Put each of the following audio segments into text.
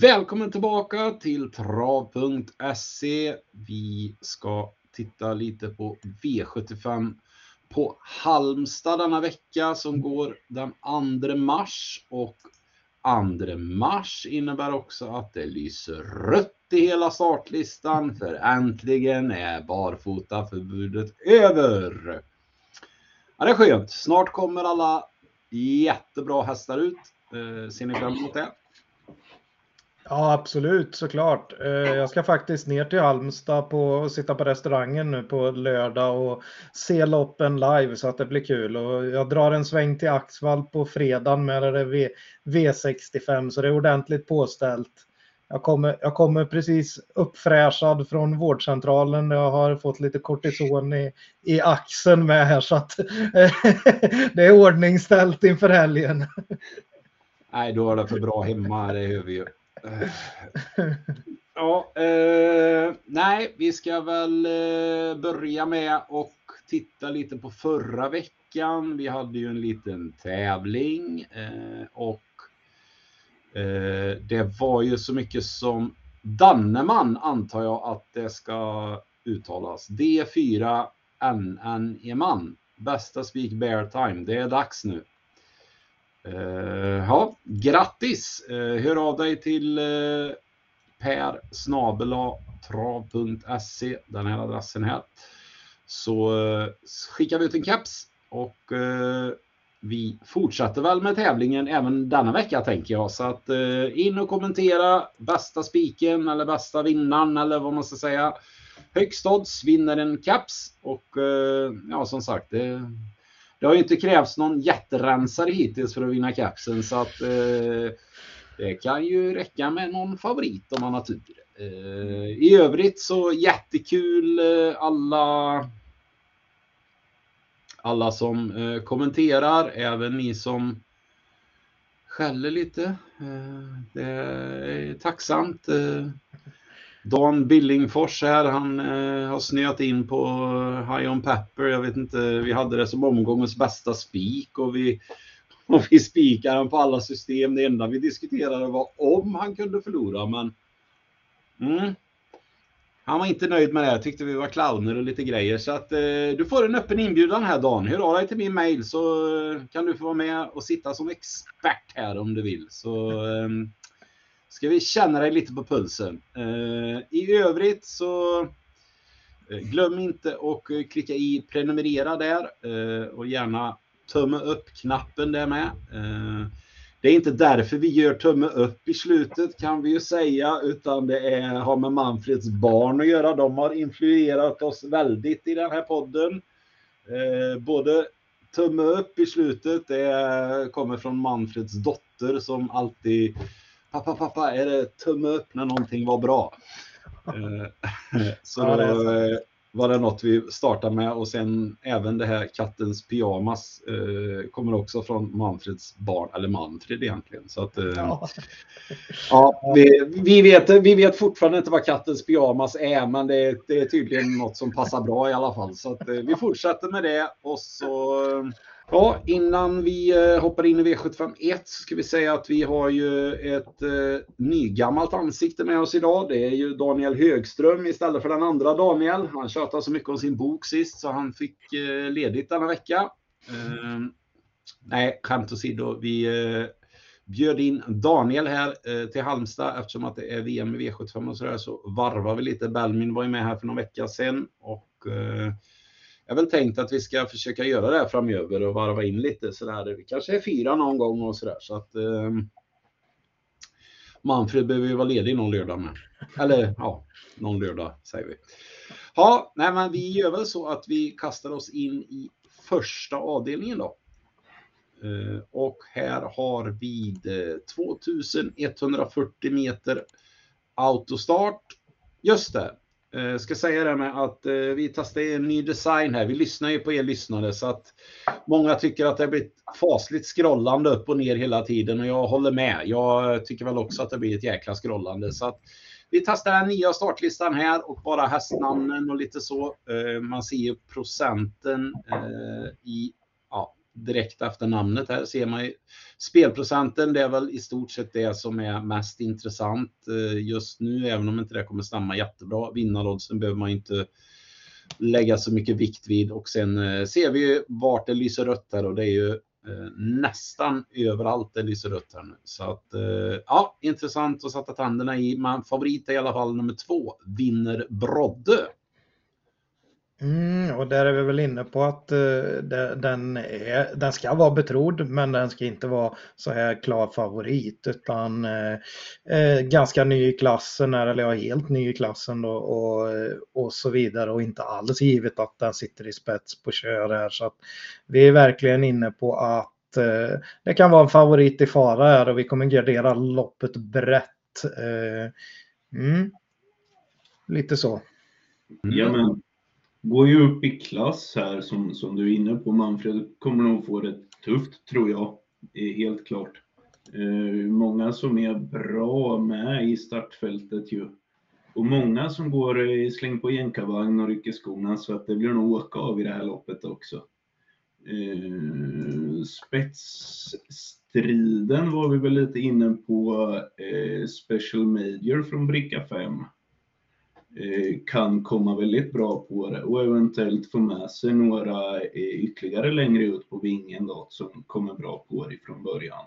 Välkommen tillbaka till trav.se. Vi ska titta lite på V75 på Halmstad denna vecka som går den 2 mars och 2 mars innebär också att det lyser rött i hela startlistan för äntligen är barfotaförbudet över. Ja, det är skönt. Snart kommer alla jättebra hästar ut. Eh, ser ni fram emot det? Ja, absolut, såklart. Eh, jag ska faktiskt ner till Halmstad på, och sitta på restaurangen nu på lördag och se loppen live så att det blir kul. Och jag drar en sväng till Axvall på fredagen med det v, V65 så det är ordentligt påställt. Jag kommer, jag kommer precis uppfräschad från vårdcentralen. Jag har fått lite kortison i, i axeln med här så att det är ordningställt inför helgen. Nej, då är det för bra hemma, det hör vi ju. Ja, eh, nej, vi ska väl eh, börja med och titta lite på förra veckan. Vi hade ju en liten tävling eh, och eh, det var ju så mycket som Danneman antar jag att det ska uttalas. D4 NN Eman. Bästa Speak Bear Time. Det är dags nu. Uh, ja, grattis! Uh, hör av dig till eh, uh, per trav.se, den här adressen här. Så uh, skickar vi ut en keps och vi fortsätter väl med tävlingen även denna vecka tänker jag. Så att in och kommentera bästa spiken eller bästa vinnaren eller vad man ska säga. Högst odds vinner en caps och ja som sagt det det har ju inte krävts någon jätterensare hittills för att vinna kapsen så att eh, det kan ju räcka med någon favorit om man har tur. Eh, I övrigt så jättekul eh, alla alla som eh, kommenterar, även ni som skäller lite. Eh, det är tacksamt. Eh, Dan Billingfors här, han eh, har snöat in på High On Pepper. Jag vet inte, vi hade det som omgångens bästa spik och vi, och vi spikade han på alla system. Det enda vi diskuterade var om han kunde förlora, men mm, han var inte nöjd med det. Tyckte vi var clowner och lite grejer. Så att eh, du får en öppen inbjudan här Dan. Hör av dig till min mail så eh, kan du få vara med och sitta som expert här om du vill. Så eh, ska vi känna dig lite på pulsen. Eh, I övrigt så eh, glöm inte att eh, klicka i prenumerera där och gärna tumme upp-knappen där med. Det är inte därför vi gör tumme upp i slutet kan vi ju säga, utan det är, har med Manfreds barn att göra. De har influerat oss väldigt i den här podden. både tumme upp i slutet, det kommer från Manfreds dotter som alltid pappa, pappa, är det tumme upp när någonting var bra? Eh, så ja, eh, var det något vi startade med och sen även det här kattens pyjamas eh, kommer också från Manfreds barn, eller Manfred egentligen. Så att, eh, ja. ja vi, vi, vet, vi vet fortfarande inte vad kattens pyjamas är, men det, det är tydligen något som passar bra i alla fall. Så att, eh, vi fortsätter med det och så Ja, innan vi eh, hoppar in i V751 ska vi säga att vi har ju ett eh, nygammalt ansikte med oss idag. Det är ju Daniel Högström istället för den andra Daniel. Han tjatade så mycket om sin bok sist så han fick eh, ledigt denna vecka. Eh, nej, skämt åsido. Vi eh, bjöd in Daniel här eh, till Halmstad eftersom att det är VM i V75 och sådär så varvar vi lite. Belmin var ju med här för någon vecka sedan och eh, jag har väl tänkt att vi ska försöka göra det här framöver och varva in lite sådär. Vi kanske är fyra någon gång och sådär. Så att eh, Manfred behöver ju vara ledig någon lördag med. Eller ja, någon lördag säger vi. Ja, nej men vi gör väl så att vi kastar oss in i första avdelningen då. Eh, och här har vi eh, 2140 meter autostart. Just det, jag ska säga det med att eh, vi testar en ny design här. Vi lyssnar ju på er lyssnare så att många tycker att det blir blivit fasligt scrollande upp och ner hela tiden och jag håller med. Jag tycker väl också att det blir ett jäkla scrollande så att vi testar den nya startlistan här och bara hästnamnen och lite så. Eh, man ser ju procenten i ja, direkt efter namnet här ser man ju spelprocenten. Det är väl i stort sett det som är mest intressant eh, just nu, även om inte det kommer stämma jättebra. Vinnaroddsen behöver man inte lägga så mycket vikt vid och sen eh, ser vi ju vart det lyser rött här och det är ju eh, nästan överallt det lyser rött här nu. Så att ja, intressant att sätta tänderna i. Men favorit är i alla fall nummer två, vinner Brodde. Mm, och där är vi väl inne på att uh, den, är, den ska vara betrodd men den ska inte vara så här klar favorit utan uh, uh, ganska ny i klassen, eller ja, helt ny i klassen då, och, och så vidare och inte alls givet att den sitter i spets på kör här så att vi är verkligen inne på att det kan vara en favorit i fara här och vi kommer gardera loppet brett. Mm, lite så. Mm. Ja, men går ju upp i klass här som, som du är inne på. Manfred kommer nog få det tufft tror jag, helt klart. Eh, många som är bra med i startfältet ju. Och många som går eh, i släng på jänkarvagn och rycker skorna så att det blir nog åka av i det här loppet också. Eh, spetsstriden var vi väl lite inne på. Eh, Special Major från bricka 5. Eh, kan komma väldigt bra på det och eventuellt få med sig några eh, ytterligare längre ut på vingen då som kommer bra på det från början.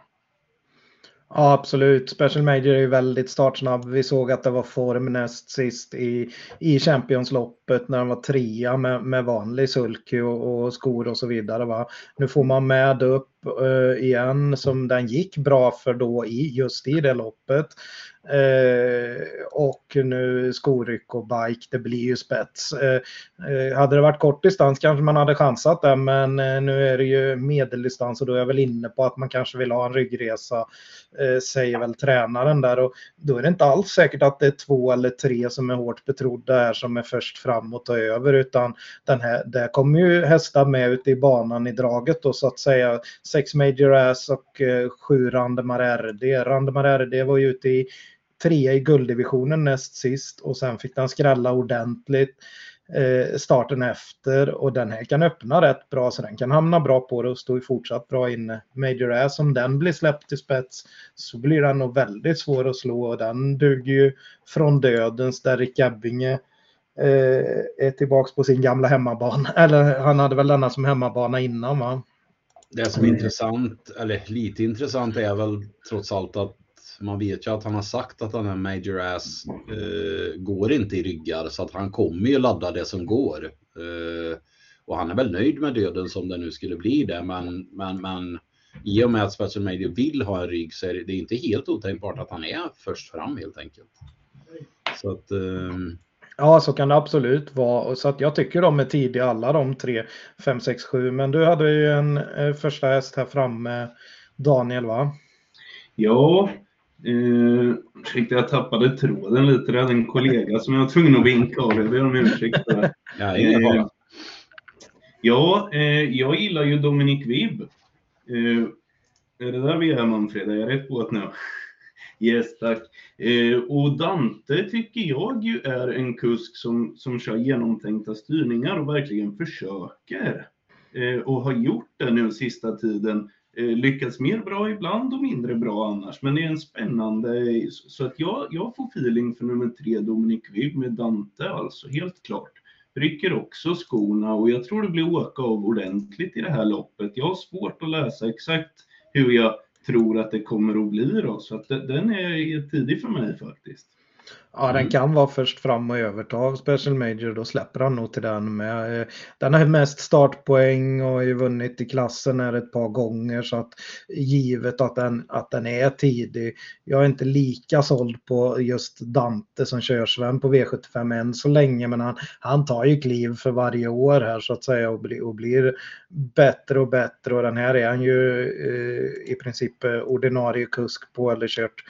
Ja, absolut. Special Major är ju väldigt startsnabb. Vi såg att det var form näst sist i, i Championsloppet när han var trea med, med vanlig sulky och, och, skor och så vidare. Va? Nu får man med upp Eh, igen som den gick bra för då i just i det loppet. Eh, och nu skoryck och bike, det blir ju spets. Eh, eh, hade det varit kort distans kanske man hade chansat det, men eh, nu är det ju medeldistans och då är jag väl inne på att man kanske vill ha en ryggresa, eh, säger väl tränaren där. Och då är det inte alls säkert att det är två eller tre som är hårt betrodda här som är först fram och tar över, utan den här, där kommer ju hästar med ute i banan i draget då så att säga. Sex Major Ass och eh, sju Randemar RD. Randemar RD var ju ute i trea i gulddivisionen näst sist och sen fick den skrälla ordentligt eh, starten efter och den här kan öppna rätt bra så den kan hamna bra på det och stå i fortsatt bra inne. Major Ass om den blir släppt till spets så blir den nog väldigt svår att slå och den duger ju från dödens där Rick Ebbinge eh, är tillbaks på sin gamla hemmabana. Eller han hade väl denna som hemmabana innan va? Det som är mm. intressant, eller lite intressant är väl trots allt att man vet ju att han har sagt att den här Major Ass eh, går inte i ryggar så att han kommer ju ladda det som går. Eh, och han är väl nöjd med döden som det nu skulle bli det men, men, men i och med att Special Major vill ha en rygg så är det inte helt otänkbart att han är först fram helt enkelt. Så att, eh... Ja, så kan det absolut vara. Så att jag tycker de är tidiga alla de tre, fem, sex, sju. Men du hade ju en eh, första häst här framme, Daniel va? Ja, ursäkta, jag tappade tråden lite. Det hade en kollega som jag var tvungen att vinka av. Jag ber om ursäkt. ja, uh, ja uh, jag gillar ju Dominic Vibb. Uh, är det där vi är Manfred? Är jag rätt på att nu? Yes, tack. Eh, och Dante tycker jag ju är en kusk som, som kör genomtänkta styrningar och verkligen försöker. Eh, och har gjort det nu sista tiden Eh, lyckats mer bra ibland och mindre bra annars. Men det är en spännande, så att jag, jag får feeling för nummer tre, Dominic Vibb med Dante alltså, helt klart. Rycker också skorna och jag tror det blir åka av ordentligt i det här loppet. Jag har svårt att läsa exakt hur jag tror att det kommer att bli då, så att den är tidig för mig faktiskt. Ja, den mm. kan vara först fram och överta Special Major. Då släpper han nog till den med. Den har mest startpoäng och har ju vunnit i klassen här ett par gånger så att givet att den, att den är tidig. Jag är inte lika såld på just Dante som kör Sven på V75 än så länge men han, han tar ju kliv för varje år här så att säga och, bli, och blir bättre och bättre och den här är han ju eh, i princip ordinarie kusk på eller kört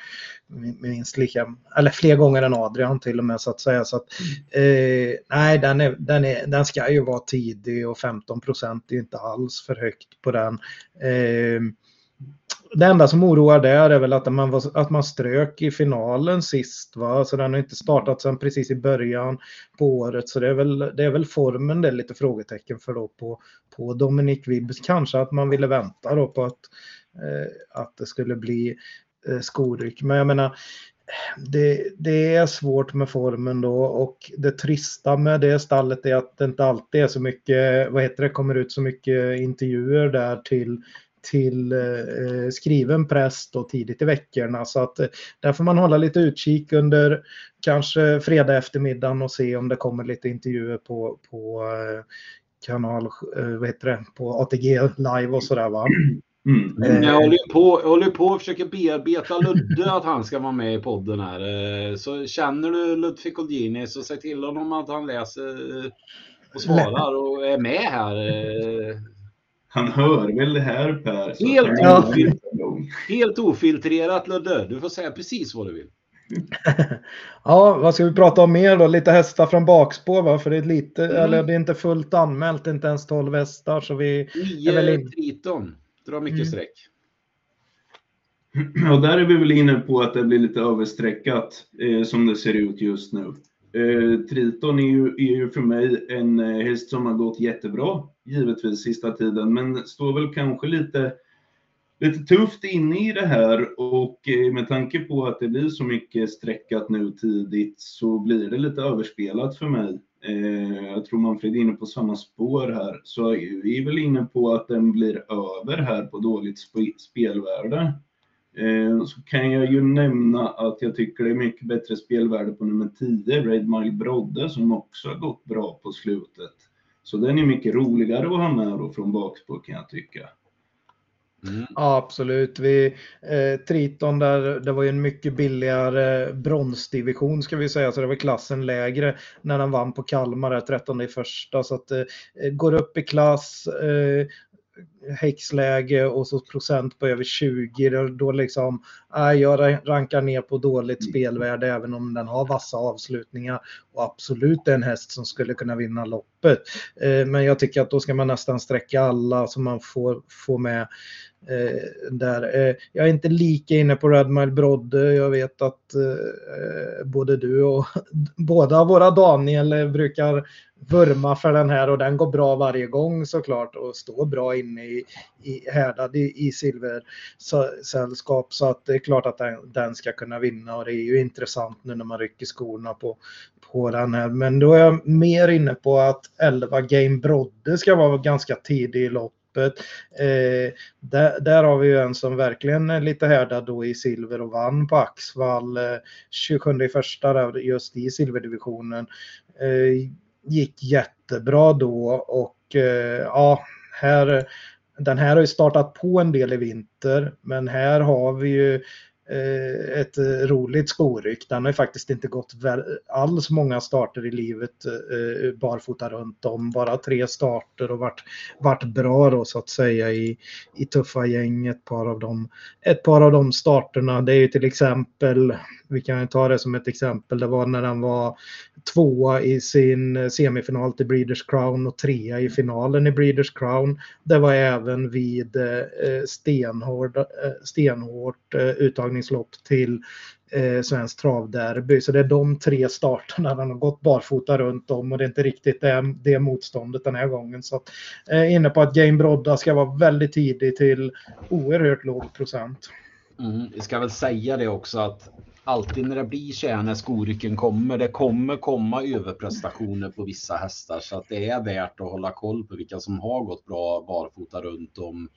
minst lika, eller fler gånger än Adrian till och med så att säga. Så att, eh, nej, den, är, den, är, den ska ju vara tidig och 15 procent är inte alls för högt på den. Eh, det enda som oroar där är väl att man, var, att man strök i finalen sist. Va? Så den har inte startat sedan precis i början på året. Så det är väl, det är väl formen det är lite frågetecken för då på, på Dominic Vibbs. Kanske att man ville vänta då på att, eh, att det skulle bli eh, skoryck. Men jag menar, det, det, är svårt med formen då och det trista med det stallet är att det inte alltid är så mycket, vad heter det, kommer ut så mycket intervjuer där till till eh, skriven press då tidigt i veckorna. Så att eh, där får man hålla lite utkik under kanske fredag eftermiddagen och se om det kommer lite intervjuer på, på eh, kanal, eh, vad heter det, på ATG live och sådär va. Mm. Eh, jag håller på, jag håller på och försöker bearbeta Ludde att han ska vara med i podden här. Eh, så känner du Ludvig Colgjini så säg till honom att han läser och svarar och är med här. Han hör väl det här Per? Helt, ja. helt ofiltrerat Ludde. Du får säga precis vad du vill. ja, vad ska vi prata om mer då? Lite hästar från bakspår va? För det är lite, mm. eller det är inte fullt anmält, inte ens 12 hästar. Så vi Nio är väl in... Triton drar mycket mm. streck. Och där är vi väl inne på att det blir lite överstreckat eh, som det ser ut just nu. Eh, Triton är ju, är ju för mig en eh, häst som har gått jättebra, givetvis sista tiden, men står väl kanske lite, lite tufft inne i det här och eh, med tanke på att det blir så mycket streckat nu tidigt så blir det lite överspelat för mig. Eh, jag tror Manfred är inne på samma spår här, så vi är väl inne på att den blir över här på dåligt sp spelvärde. Eh, så kan jag ju nämna att jag tycker det är mycket bättre spelvärde på nummer 10, Red Mile Brodde, som också har gått bra på slutet. Så den är mycket roligare att ha med då från bakspår kan jag tycka. Mm. Ja, absolut. Vi, eh, Triton där, det var ju en mycket billigare bronsdivision ska vi säga, så det var klassen lägre när han vann på Kalmar, 13 i första. Så att eh, går upp i klass, eh, häxläge och så procent på över 20. Då, då liksom, äh, jag rankar ner på dåligt mm. spelvärde även om den har vassa avslutningar. Och absolut en häst som skulle kunna vinna loppet. Eh, men jag tycker att då ska man nästan sträcka alla så man får, får med Eh, där. Eh, jag är inte lika inne på Red Mile Brodde. Jag vet att eh, både du och båda våra Daniel brukar vurma för den här och den går bra varje gång såklart och står bra inne i, i härdad i, i silversällskap så att det är klart att den, den, ska kunna vinna och det är ju intressant nu när man rycker skorna på, på den här. Men då är jag mer inne på att 11 Game Brodde ska vara ganska tidig i lopp loppet. Eh, där, där, har vi ju en som verkligen är lite härdad då i silver och vann på Axvall eh, 27 i första där, just i silverdivisionen. Eh, gick jättebra då och eh, ja, här den här har ju startat på en del i vinter, men här har vi ju Eh, Eh, ett eh, roligt skoryck. Den har ju faktiskt inte gått alls många starter i livet eh, barfota runt om. Bara tre starter och varit, varit bra då så att säga i, i tuffa gäng. Ett par, av dem, ett par av de starterna det är ju till exempel, vi kan ta det som ett exempel, det var när den var tvåa i sin semifinal till Breeders Crown och trea i finalen i Breeders Crown. Det var även vid eh, stenhård, eh, stenhårt eh, träningslopp till eh, Svensk travderby. Så det är de tre starterna den har gått barfota runt om och det är inte riktigt det, det motståndet den här gången. Så eh, jag eh, inne på att Game Brodda ska vara väldigt tidig till oerhört låg procent. Mm, vi ska väl säga det också att alltid när det blir så här när skorycken kommer, det kommer komma överprestationer på vissa hästar så att det är värt att hålla koll på vilka som har gått bra barfota runt om.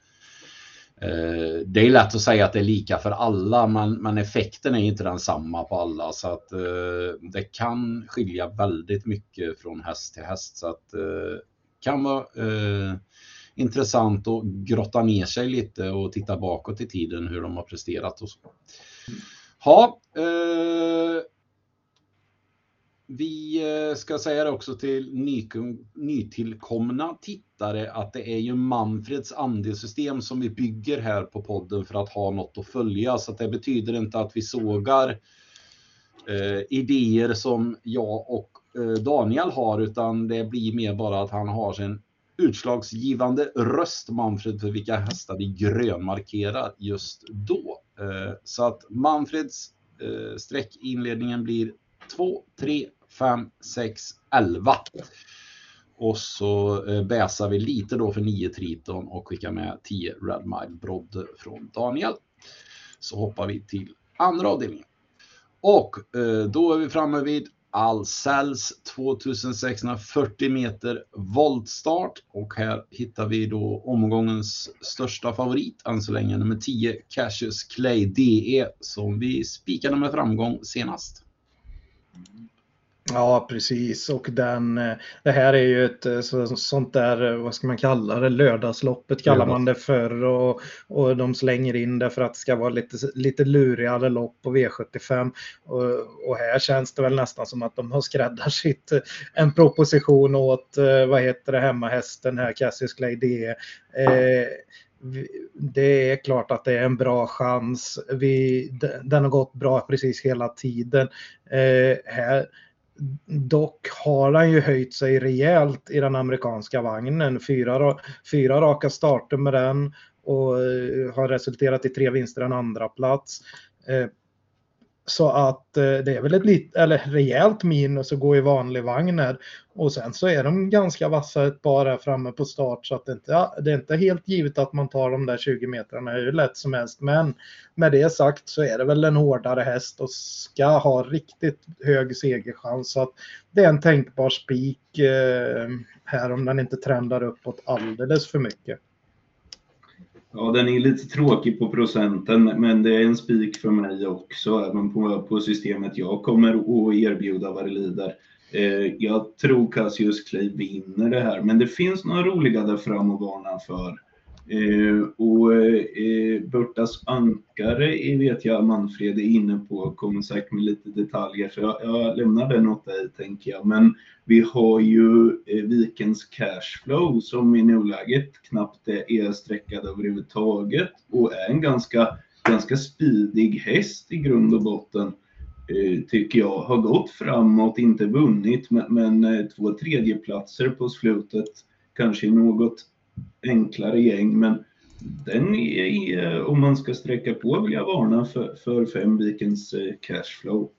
Eh, det är lätt att säga att det är lika för alla, men, men effekten är inte densamma på alla så att eh, det kan skilja väldigt mycket från häst till häst så att det eh, kan vara eh, intressant att grotta ner sig lite och titta bakåt i tiden hur de har presterat och så. Ja, eh, vi eh, ska säga det också till nytillkomna tittare att det är ju Manfreds andelssystem som vi bygger här på podden för att ha något att följa. Så att det betyder inte att vi sågar eh, idéer som jag och eh, Daniel har utan det blir mer bara att han har sin utslagsgivande röst Manfred för vilka hästar vi grönmarkerar just då. Eh, så att Manfreds eh, sträckinledningen blir 2, 3, 5, 6, 11. Och så eh, bäsar vi lite då för 9 Triton och skickar med 10 Red Mile Brodde från Daniel. Så hoppar vi till andra avdelningen. Och eh, då är vi framme vid Alcells 2640 meter voltstart och här hittar vi då omgångens största favorit än så länge, nummer 10 Cassius Clay DE som vi spikade med framgång senast. Ja, precis. Och den, eh, det här är ju ett eh, sånt där, eh, vad ska man kalla det, lördagsloppet kallar man det för. Och, och de slänger in det för att det ska vara lite, lite lurigare lopp på V75. Och, och här känns det väl nästan som att de har skräddarsytt en proposition åt, vad heter det, hemmahästen här, Cassius Clay D. Eh, det är klart att det är en bra chans. Vi, den har gått bra precis hela tiden. Eh, här, Dock har han ju höjt sig rejält i den amerikanska vagnen. Fyra, fyra raka starter med den och eh, har resulterat i tre vinster en andra plats. Eh, så att eh, det är väl ett lit, eller rejält minus att gå i vanlig vagn här. Och sen så är de ganska vassa ett par här framme på start så att det inte, ja, det är inte helt givet att man tar de där 20 metrarna hur lätt som helst. Men med det sagt så är det väl en hårdare häst och ska ha riktigt hög segerchans. Så att det är en tänkbar spik eh, här om den inte trendar uppåt alldeles för mycket. Ja, den är lite tråkig på procenten, men det är en spik för mig också, även på, på systemet jag kommer att erbjuda vad det lider. Eh, jag tror Cassius Clay vinner det här, men det finns några roliga där fram att varna för. Eh, och eh, Burtas ankare vet jag Manfred är inne på, kommer säkert med lite detaljer, så jag, jag lämnar den åt dig tänker jag. Men vi har ju eh, Vikens Cashflow som i nuläget knappt är sträckad överhuvudtaget och är en ganska, ganska speedig häst i grund och botten eh, tycker jag. Har gått framåt, inte vunnit, men, men eh, två tredjeplatser på slutet, kanske något enklare gäng, men den är, om man ska sträcka på vill jag varna för, för fem Vikens eh, Cashflow.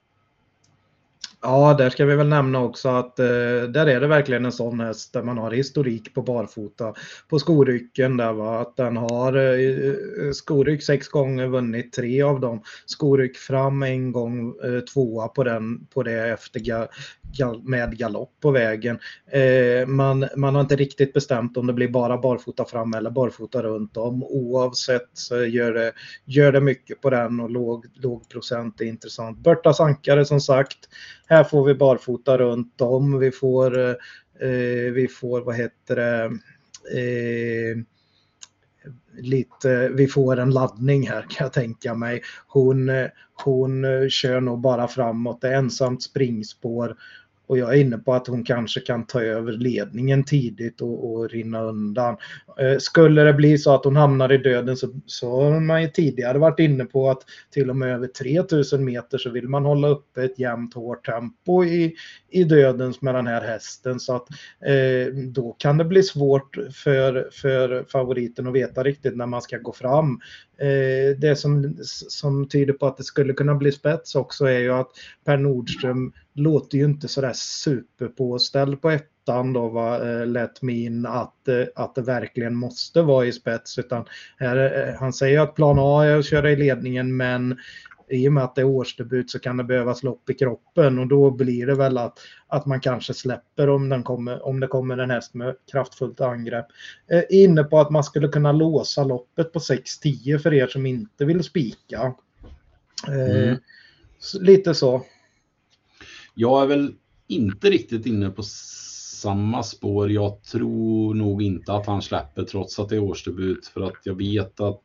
Ja, där ska vi väl nämna också att eh, där är det verkligen en sån häst där man har historik på barfota på skorycken där va, att den har eh, eh, skoryck sex gånger vunnit tre av dem. Skoryck fram en gång, eh, tvåa på den på det efter ga, ga, med galopp på vägen. Eh, man, man har inte riktigt bestämt om det blir bara barfota fram eller barfota runt om. Oavsett så gör det, gör det mycket på den och låg, låg procent är intressant. Börtas ankare som sagt här får vi barfota runt om. Vi får, eh, vi får vad heter det, eh, lite, vi får en laddning här kan jag tänka mig. Hon, hon kör nog bara framåt, det är ensamt springspår och jag är inne på att hon kanske kan ta över ledningen tidigt och, och rinna undan. Eh, skulle det bli så att hon hamnar i döden så, så har man ju tidigare varit inne på att till och med över 3000 meter så vill man hålla uppe ett jämnt hårt tempo i, i dödens med den här hästen. Så att eh, då kan det bli svårt för, för favoriten att veta riktigt när man ska gå fram. Eh, det som, som tyder på att det skulle kunna bli spets också är ju att Per Nordström låter ju inte sådär superpåställd på ettan då va, eh, Let Min att, eh, att det verkligen måste vara i spets utan här, han säger att plan A är att köra i ledningen men i och med att det är årsdebut så kan det behövas lopp i kroppen och då blir det väl att, att man kanske släpper om, den kommer, om det kommer en häst med kraftfullt angrepp. Eh, inne på att man skulle kunna låsa loppet på 6-10 för er som inte vill spika. Eh, mm. Lite så. Jag är väl inte riktigt inne på samma spår. Jag tror nog inte att han släpper trots att det är årsdebut för att jag vet att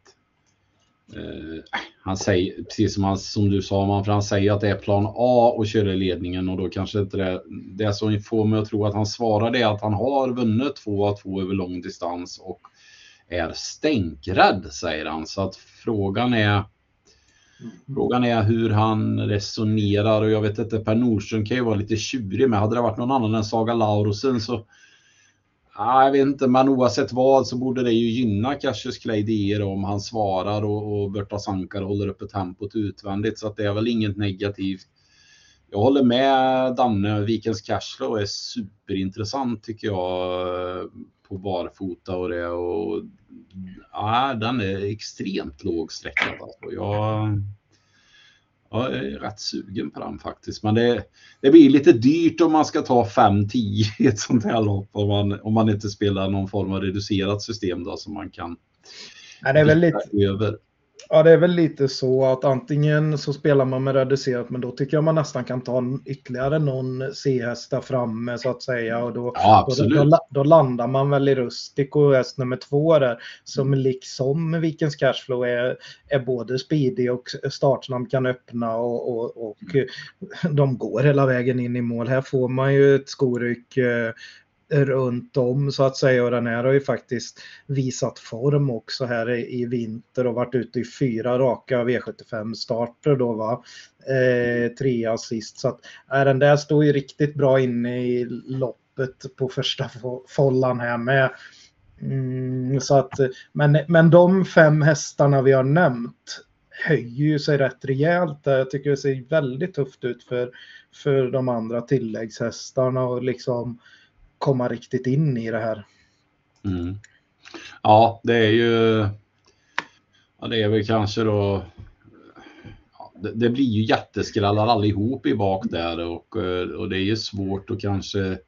Eh, han säger, precis som, han, som du sa, man, för han säger att det är plan A och köra i ledningen och då kanske inte det, det som får mig att tro att han svarar det är att han har vunnit två av 2 över lång distans och är stänkrädd, säger han. Så att frågan är. Mm. Frågan är hur han resonerar och jag vet inte, Per Nordström kan ju vara lite tjurig med. Hade det varit någon annan än Saga Laurosen så ah, jag vet inte, men oavsett vad så borde det ju gynna Cassius Clay DE om han svarar och, och Berta Sankar håller uppe tempot utvändigt. Så att det är väl inget negativt. Jag håller med Danne, Vikens Cashflow är superintressant tycker jag på barfota och det. Och, ja, den är extremt lågsträckad. Alltså. Jag, jag är rätt sugen på den faktiskt. Men det, det blir lite dyrt om man ska ta 5-10 i ett sånt här lopp. Om man, om man inte spelar någon form av reducerat system då som man kan Ja, det är väl lite, över. Ja, det är väl lite så att antingen så spelar man med reducerat, men då tycker jag man nästan kan ta ytterligare någon C-häst där framme så att säga. Och då, ja, då, då, då, landar man väl i Rustic och häst nummer två där, som liksom Vikens Cashflow är, är både speedy och startsnabb kan öppna och, och, och de går hela vägen in i mål. Här får man ju ett skoryck eh, runt om så att säga och den här har ju faktiskt visat form också här i, vinter och varit ute i fyra raka V75 starter då va. Eh, tre assist så att äh, den där står ju riktigt bra inne i loppet på första follan här med. Mm, så att, men, men de fem hästarna vi har nämnt höjer ju sig rätt rejält. Jag tycker det ser väldigt tufft ut för, för de andra tilläggshästarna och liksom komma riktigt in i det här. Mm. Ja, det är ju. Ja, det är väl kanske då. Ja, det, det, blir ju jätteskrallar allihop i bak där och, eh, och det är ju svårt att kanske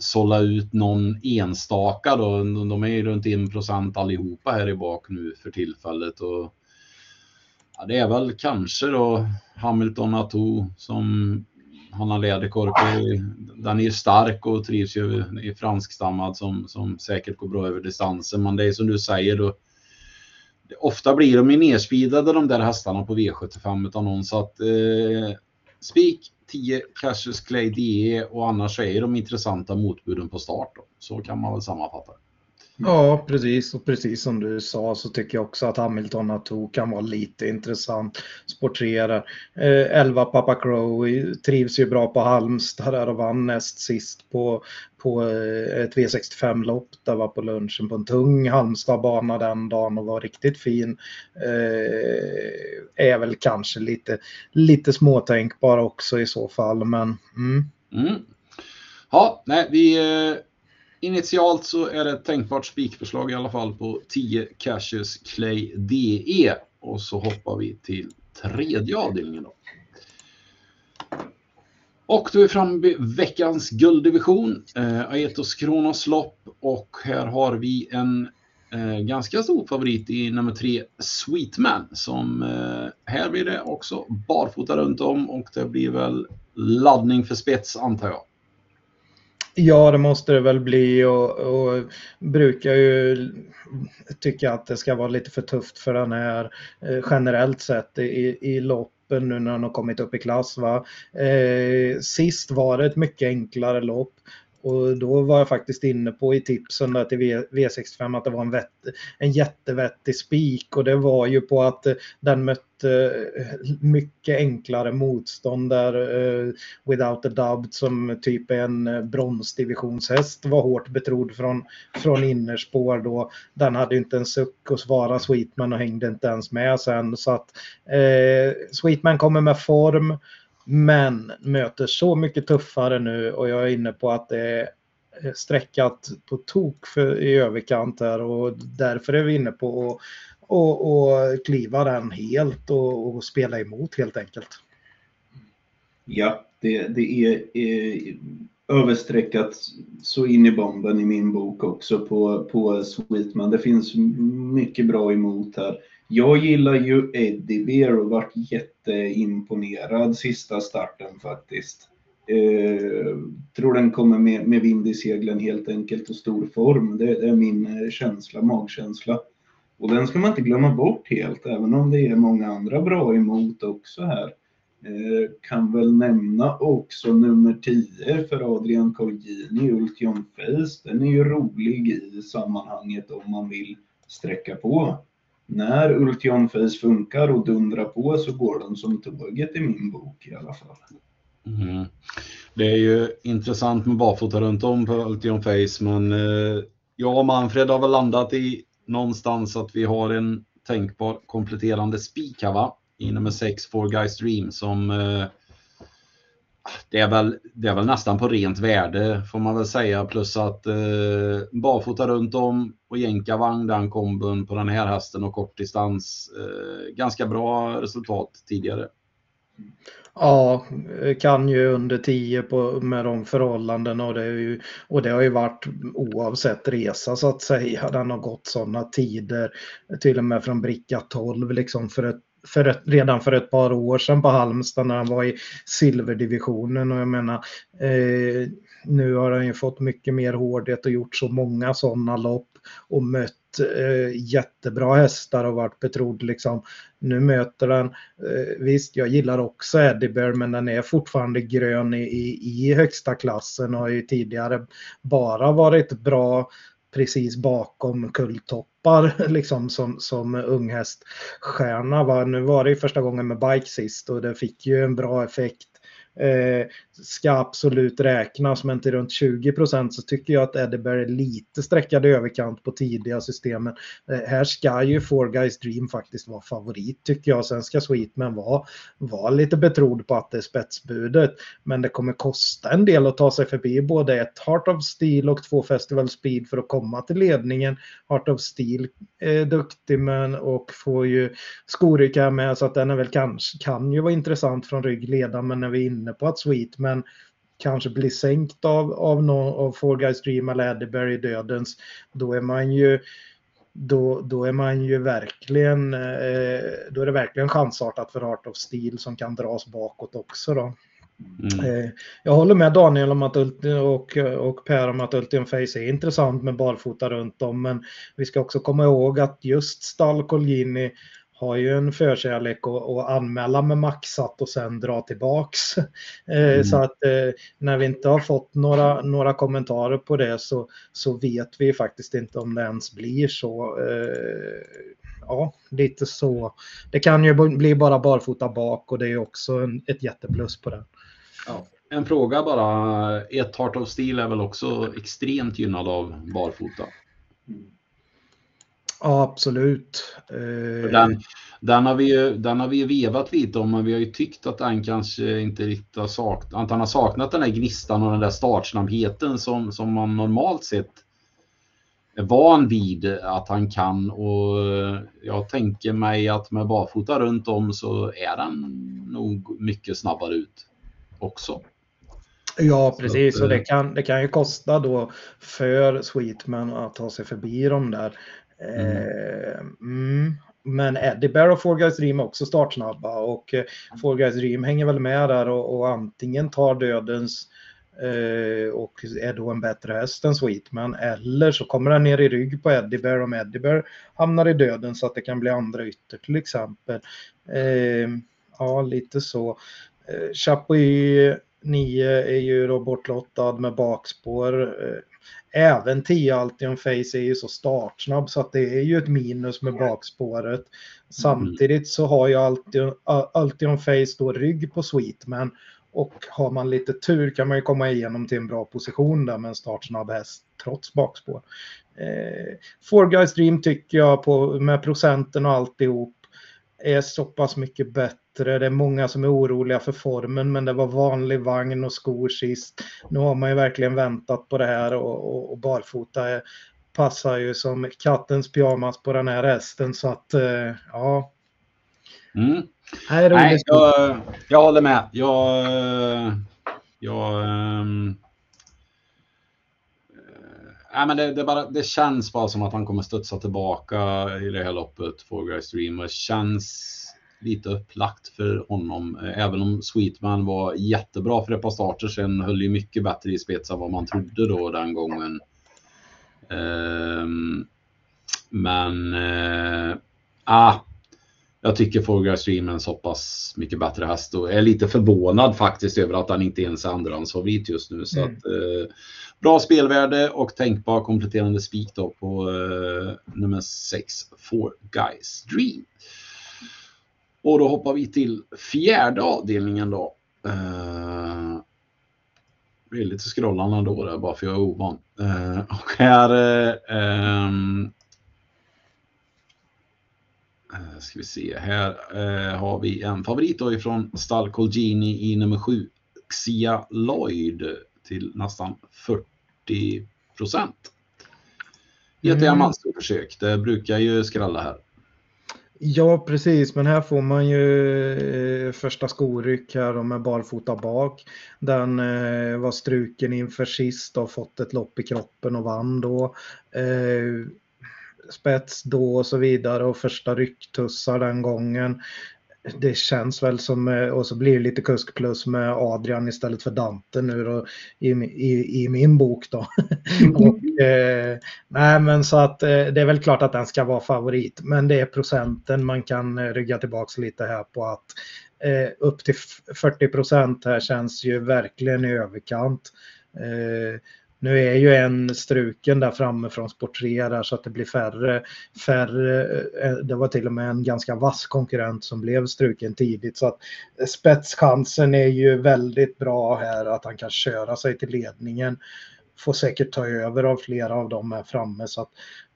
sålla ut någon enstaka då. De är ju runt 1 procent allihopa här i bak nu för tillfället och ja, det är väl kanske då Hamilton Ato som Hanna Läderkorpi. Den är stark och trivs ju i franskstammad som, som säkert går bra över distansen. Men det är som du säger då. Ofta blir de ju nerspeedade de där hästarna på V75 utan någon så att eh, Spik 10 Cassius Clay DE och annars så är de intressanta motbuden på start. Då. Så kan man väl sammanfatta det. Ja, precis. Och precis som du sa så tycker jag också att Hamilton Ato kan vara lite intressant. Sportrerar. Eh, 11 Papa Crow trivs ju bra på Halmstad där och vann näst sist på, på eh, ett V65-lopp. Där var på lunchen på en tung Halmstadbana den dagen och var riktigt fin. Eh, är väl kanske lite, lite småtänkbar också i så fall, men mm. Mm. Ja, nej, vi eh, Initialt så är det ett tänkbart spikförslag i alla fall på 10 Cassius Clay DE. Och så hoppar vi till tredje avdelningen då. Och då är vi framme vid veckans gulddivision, eh, Aetos Kronos lopp. Och här har vi en eh, ganska stor favorit i nummer tre, Sweetman. Som eh, här blir det också barfota runt om och det blir väl laddning för spets antar jag. Ja, det måste det väl bli och, och brukar ju tycka att det ska vara lite för tufft för den här eh, generellt sett i, i loppen nu när den har kommit upp i klass. Va? Eh, sist var det ett mycket enklare lopp och då var jag faktiskt inne på i tipsen där till V65 att det var en, vett, en jättevettig spik. Och det var ju på att eh, den mötte eh, mycket enklare motstånd där uh, Without a Doubt som typ en bronsdivisionshäst var hårt betrodd från, från innerspår då. Den hade inte en suck att svara Sweetman och hängde inte ens med sen. Så att uh, Sweetman kommer med form men möter så mycket tuffare nu och jag är inne på att det är eh, sträckat på tok för, i överkant här och därför är vi inne på att och, och kliva den helt och, och, spela emot helt enkelt. Ja, det, det är, eh, är överstreckat så in i bomben i min bok också på, på Sweetman. Det finns mycket bra emot här. Jag gillar ju Eddie Bear och varit jätteimponerad sista starten faktiskt. Eh, tror den kommer med, med vind i seglen helt enkelt och stor form. Det, det, är min eh, känsla, magkänsla. Och den ska man inte glömma bort helt, även om det är många andra bra emot också här. Eh, kan väl nämna också nummer 10 för Adrian Colgjini, Ultion Face. Den är ju rolig i sammanhanget om man vill sträcka på när Ultion Face funkar och dundrar på så går den som tåget i min bok i alla fall. Mm. Det är ju intressant med barfota runt om på Ultion Face, men eh, jag och Manfred har väl landat i någonstans att vi har en tänkbar kompletterande spik här va? I nummer 6, Four Guys Dream, som eh, det, är väl, det är väl nästan på rent värde får man väl säga. Plus att eh, barfota runt om och jänkarvagn den kombon på den här hästen och kortdistans. Eh, ganska bra resultat tidigare. Ja, kan ju under 10 på, med de förhållandena och det, är ju, och det har ju varit oavsett resa så att säga. Den har gått sådana tider, till och med från bricka 12 liksom för ett för ett, redan för ett par år sedan på Halmstad när han var i silverdivisionen och jag menar eh, nu har han ju fått mycket mer hårdhet och gjort så många sådana lopp och mött eh, jättebra hästar och varit betrodd liksom. Nu möter den, eh, visst jag gillar också Eddie Bear men den är fortfarande grön i, i, i högsta klassen och har ju tidigare bara varit bra precis bakom kulltoppar liksom som, som unghäststjärna. Nu var det ju första gången med bike sist och det fick ju en bra effekt eh, ska absolut räknas, men till runt 20 procent så tycker jag att Eddieberg är lite sträckad i överkant på tidiga systemen. Eh, här ska ju Four Guys Dream faktiskt vara favorit tycker jag. Sen ska Sweetman vara, vara lite betrodd på att det är spetsbudet. Men det kommer kosta en del att ta sig förbi både ett Heart of Steel och två Festival Speed för att komma till ledningen. Heart of Steel är duktig men och får ju Skoryka med så att den är väl kanske kan ju vara intressant från ryggledaren men när vi är inne inne på att Sweetman kanske blir sänkt av, av, någon, av Four Guys Dream eller Eddieberry Dödens, då är man ju då, då är man ju verkligen, eh, då är det verkligen chansartat för Heart of Steel som kan dras bakåt också då. Mm. Eh, jag håller med Daniel om att och, och Per om att Ultium Face är intressant med barfota runt om, men vi ska också komma ihåg att just Stall Colgini har ju en förkärlek att, att anmäla med maxat och sen dra tillbaks. Eh, mm. Så att eh, när vi inte har fått några, några kommentarer på det så, så vet vi faktiskt inte om det ens blir så. Eh, ja, lite så. Det kan ju bli bara barfota bak och det är också en, ett jätteplus på det. Ja. En fråga bara. Ett Heart of Steel är väl också extremt gynnad av barfota? Ja, absolut. Eh, den, den, har vi ju, den har vi ju vevat lite om, men vi har ju tyckt att den kanske inte riktigt har saknat, att han har saknat den där gnistan och den där startsnabbheten som, som man normalt sett är van vid att han kan och jag tänker mig att med barfota runt om så är den nog mycket snabbare ut också. Ja, precis. Och det eh, kan, det kan ju kosta då för Sweetman att ta sig förbi de där Mm. Eh, mm. Men eh, Eddie Bear och Four Guys Dream är också startsnabba och eh, Four Guys Dream hänger väl med där och, och antingen tar dödens eh, och är då en bättre häst än Sweetman eller så kommer den ner i rygg på Eddie Bear om Eddie Bear hamnar i döden så att det kan bli andra ytter till exempel. Eh, ja, lite så. Eh, Chapuis 9 är ju då bortlottad med bakspår. Eh, även 10 Altion Face är ju så startsnabb så att det är ju ett minus med bakspåret. Samtidigt så har ju Altion, Altion Face då rygg på Sweetman och har man lite tur kan man ju komma igenom till en bra position där med en startsnabb häst trots bakspår. Eh, Four Guys Dream tycker jag på, med procenten och alltihop är så pass mycket bättre. Det är många som är oroliga för formen, men det var vanlig vagn och skor sist. Nu har man ju verkligen väntat på det här och, och, och barfota är, passar ju som kattens pyjamas på den här hästen så att eh, ja. Mm. Nej, jag, jag håller med. Jag, jag um Nej, men det, det, bara, det känns bara som att han kommer studsa tillbaka i det här loppet, Four Guys Dream. Det känns lite upplagt för honom. Även om Sweetman var jättebra för ett par starter sen höll ju mycket bättre i spets än vad man trodde då den gången. Um, men uh, ah, jag tycker Four Stream är en så pass mycket bättre häst och är lite förvånad faktiskt över att han inte ens är andrahandsfavorit just nu. Så mm. att, eh, bra spelvärde och tänkbar kompletterande spik då på eh, nummer 6, Four Guys Dream. Och då hoppar vi till fjärde avdelningen då. Uh, blir lite scrollande då där, bara för jag är ovan. Uh, och här um, uh, ska vi se, här uh, har vi en favorit då ifrån Stall Colgini i nummer 7, Xia Lloyd till nästan 40 procent. Ett mm. försök, det brukar ju skrälla här. Ja, precis, men här får man ju eh, första skoryck här och med barfota bak. Den eh, var struken inför sist och fått ett lopp i kroppen och vann då. Eh, spets då och så vidare och första rycktussar den gången det känns väl som, eh, och så blir det lite kusk plus med Adrian istället för Dante nu då, i, i, i min bok då. och, eh, nej men så att eh, det är väl klart att den ska vara favorit, men det är procenten man kan eh, rygga tillbaks lite här på att eh, upp till 40 procent här känns ju verkligen i överkant. Eh, nu är ju en struken där framme från sport 3 där så att det blir färre, färre. Eh, det var till och med en ganska vass konkurrent som blev struken tidigt så att spetschansen är ju väldigt bra här att han kan köra sig till ledningen. Får säkert ta över av flera av dem här framme så att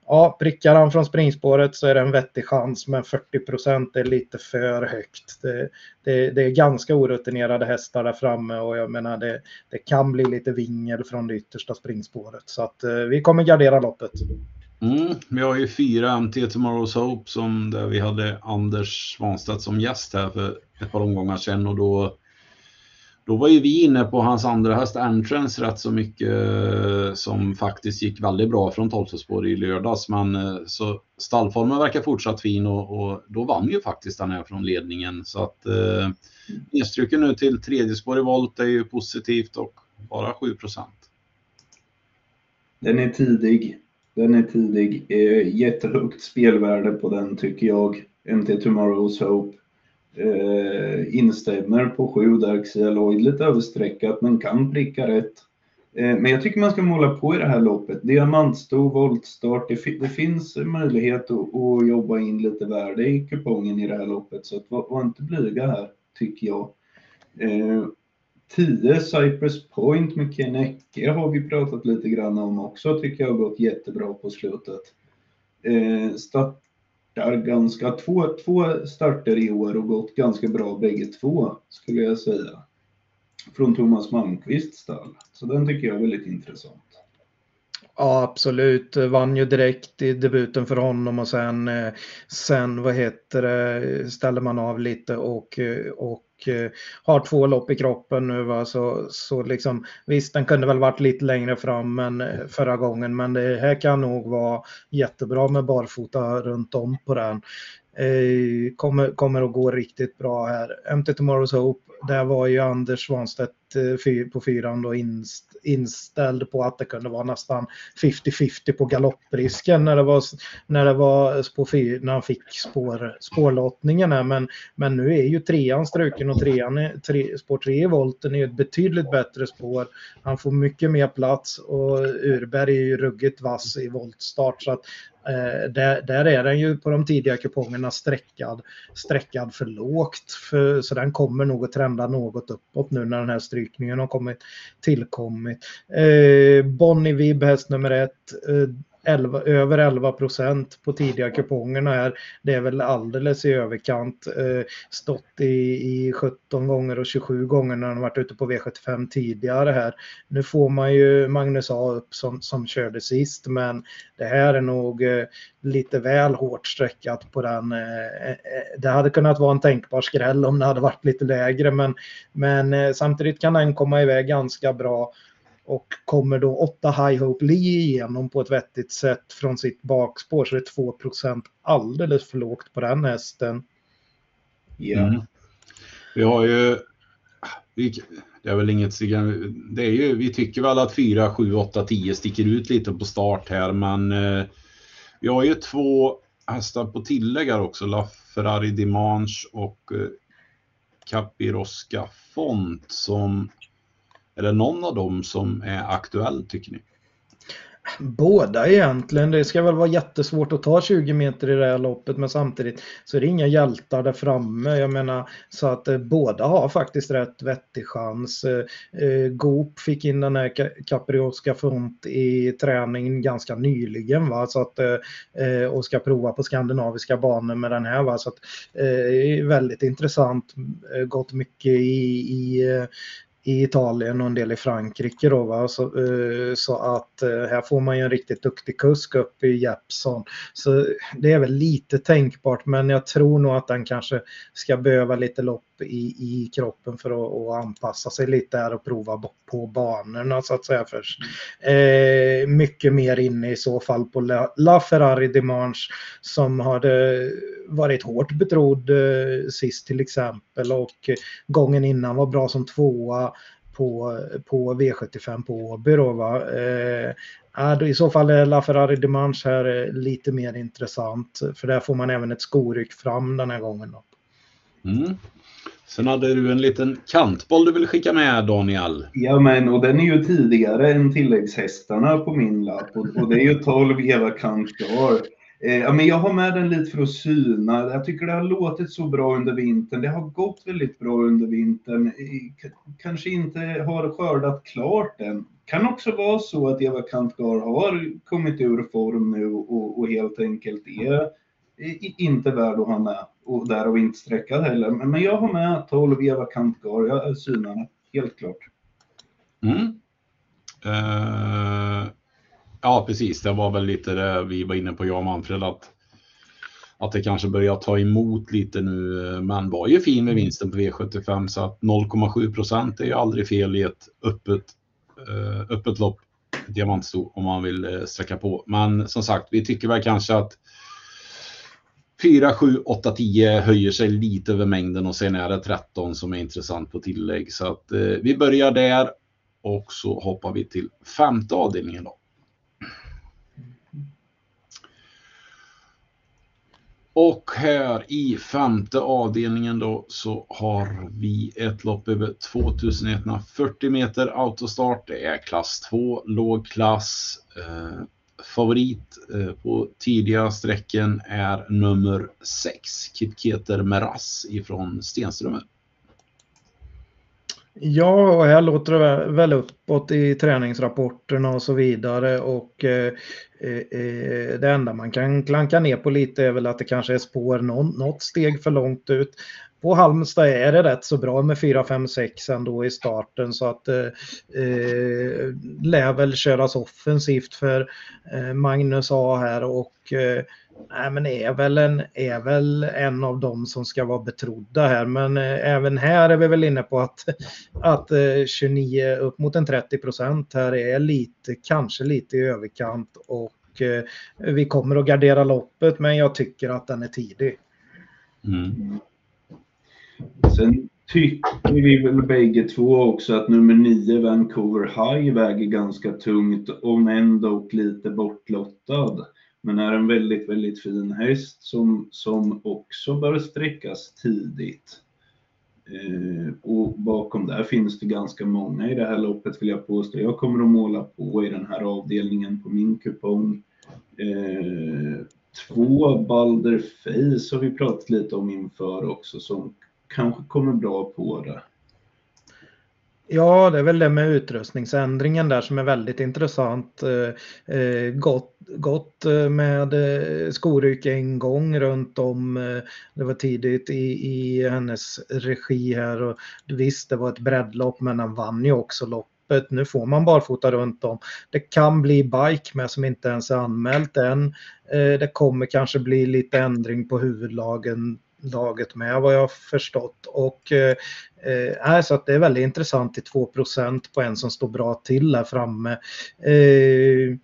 ja, prickar han från springspåret så är det en vettig chans, men 40 procent är lite för högt. Det, det, det, är ganska orutinerade hästar där framme och jag menar det, det kan bli lite vingel från det yttersta springspåret. Så att eh, vi kommer gardera loppet. Mm, vi har ju fyra MT Tomorrow's Hope som där vi hade Anders Svanstedt som gäst här för ett par omgångar sedan och då då var ju vi inne på hans andra häst Entrance rätt så mycket eh, som faktiskt gick väldigt bra från 12 spår i lördags. Men eh, så stallformen verkar fortsatt fin och, och, då vann ju faktiskt den här från ledningen. Så att eh, nedstruken nu till tredje spår i volt är ju positivt och bara 7% Den är tidig. Den är tidig. Jättehögt spelvärde på den tycker jag. MT Tomorrow's Hope eh, instämmer på sju där Xia Lloyd lite överstreckat men kan pricka rätt. Eh, men jag tycker man ska måla på i det här loppet. Diamantsto, voltstart, det, det finns möjlighet att, att, jobba in lite värde i kupongen i det här loppet så att, var, var inte blyga här tycker jag. Eh, 10 Cypress Point med Ken Ecke har vi pratat lite grann om också, tycker jag har gått jättebra på slutet. Eh, stat startar ganska, två, två starter i år och gått ganska bra bägge två, skulle jag säga. Från Thomas Malmqvists stall. Så den tycker jag är väldigt intressant. Ja, absolut. Vann ju direkt i debuten för honom och sen, eh, sen vad heter det, ställer man av lite och, eh, och Eh, har två lopp i kroppen nu. Va? Så, så liksom, visst, den kunde väl varit lite längre fram än eh, förra gången, men det här kan nog vara jättebra med barfota runt om på den. Eh, kommer, kommer att gå riktigt bra här. MT Tomorrow's Hope, där var ju Anders Svanstedt Eh, på fyran då inställd på att det kunde vara nästan 50-50 på galopprisken när det var, när det var spår fyr, när han fick spår, spårlottningen här. Men, men nu är ju trean struken och trean är, tre, spår tre i volten är ett betydligt bättre spår. Han får mycket mer plats och Urberg är ju ruggigt vass i voltstart så att Eh, där, där, är den ju på de tidiga kupongerna sträckad, sträckad för lågt. För, så den kommer nog att trenda något uppåt nu när den här strykningen har kommit, tillkommit. Eh, Bonnie Vibb, häst nummer ett. Eh, 11, över 11 procent på tidiga kupongerna här. Det är väl alldeles i överkant. Eh, stått i, i 17 gånger och 27 gånger när han varit ute på V75 tidigare här. Nu får man ju Magnus A upp som, som körde sist men det här är nog eh, lite väl hårt sträckat på den. Eh, eh det hade kunnat vara en tänkbar skräll om det hade varit lite lägre men, men eh, samtidigt kan den komma iväg ganska bra och kommer då 8 High Hope Lee igenom på ett vettigt sätt från sitt bakspår så är det 2 alldeles för lågt på den hästen. Ja. Mm. Vi har ju, det är väl inget, det är ju, vi tycker väl att 4, 7, 8, 10 sticker ut lite på start här men eh, vi har ju två hästar på tillägg här också, La Ferrari Dimanche och eh, Capirosca Font som är det någon av dem som är aktuell tycker ni? Båda egentligen. Det ska väl vara jättesvårt att ta 20 meter i det här loppet men samtidigt så är det inga hjältar där framme. Jag menar så att eh, båda har faktiskt rätt vettig chans. Eh, eh Goop fick in den här Caprioska Front i träningen ganska nyligen va? Så att, eh, eh, och ska prova på skandinaviska banor med den här. Va? Så att, eh, väldigt intressant. Eh, gått mycket i, i eh, i Italien och en del i Frankrike. Då, va? Så, eh, så att eh, här får man ju en riktigt duktig kusk upp i Jeppson. Så det är väl lite tänkbart men jag tror nog att den kanske ska behöva lite lopp i, i kroppen för att, att anpassa sig lite här och prova på banorna så att säga först. Eh, mycket mer inne i så fall på La, La Ferrari Dimanche som hade varit hårt betrodd eh, sist till exempel och gången innan var bra som tvåa på, på V75 på Åby. Då, va? Eh, I så fall är LaFerrari Dimanche här eh, lite mer intressant för där får man även ett skoryck fram den här gången. Då. Mm. Sen hade du en liten kantboll du ville skicka med Daniel. Ja men och den är ju tidigare än tilläggshästarna på min lapp och, och det är ju 12 Eva Kantgar. Eh, ja, men jag har med den lite för att syna. Jag tycker det har låtit så bra under vintern. Det har gått väldigt bra under vintern. Eh, kanske inte har skördat klart än. Kan också vara så att Eva Kantgar har kommit ur form nu och, och helt enkelt är inte värd att ha med och därav inte sträckad heller. Men jag har med 12 Eva Kantgar, jag synar helt klart. Mm. Uh, ja, precis. Det var väl lite det vi var inne på, jag och Manfred, att, att det kanske börjar ta emot lite nu. Men var ju fin med vinsten på V75 så att 0,7 procent är ju aldrig fel i ett öppet, uh, öppet lopp, diamantsto, om man vill uh, sträcka på. Men som sagt, vi tycker väl kanske att 4, 7, 8, 10 höjer sig lite över mängden och sen är det 13 som är intressant på tillägg. Så att eh, vi börjar där och så hoppar vi till femte avdelningen då. Och här i femte avdelningen då så har vi ett lopp över 2140 meter autostart. Det är klass 2, låg klass. Eh, favorit eh, på tidiga sträcken är nummer 6, Kipketer Meras ifrån Stenströmer. Ja, och här låter det väl uppåt i träningsrapporterna och så vidare och eh, eh, eh, det enda man kan klanka ner på lite är väl att det kanske är spår någon, något steg för långt ut på Halmstad är det rätt så bra med 4, 5, 6 ändå i starten så att eh, eh, lär väl köras offensivt för eh, Magnus A här och eh, nej, men är, väl en, är väl en av dem som ska vara betrodda här men eh, även här är vi väl inne på att, att eh, 29 upp mot en 30 procent här är lite, kanske lite i överkant och eh, vi kommer att gardera loppet men jag tycker att den är tidig. Mm. Sen tycker vi väl bägge två också att nummer 9 Vancouver High väger ganska tungt, om ändå lite bortlottad. Men är en väldigt, väldigt fin häst som, som också bör sträckas tidigt. Eh, och bakom där finns det ganska många i det här loppet vill jag påstå. Jag kommer att måla på i den här avdelningen på min kupong. Eh, två Balder Face har vi pratat lite om inför också som kanske kommer bra på det. Ja, det är väl det med utrustningsändringen där som är väldigt intressant. Eh, eh gott, gott eh, med eh, skoryke en gång runt om. Det var tidigt i, i hennes regi här och visst det var ett breddlopp men han vann ju också loppet. Nu får man barfota runt om. Det kan bli bike med som inte ens är anmält än. Det kommer kanske bli lite ändring på huvudlagen laget med vad jag har förstått. Och eh, eh så att det är väldigt intressant i 2% på en som står bra till där framme. Eh,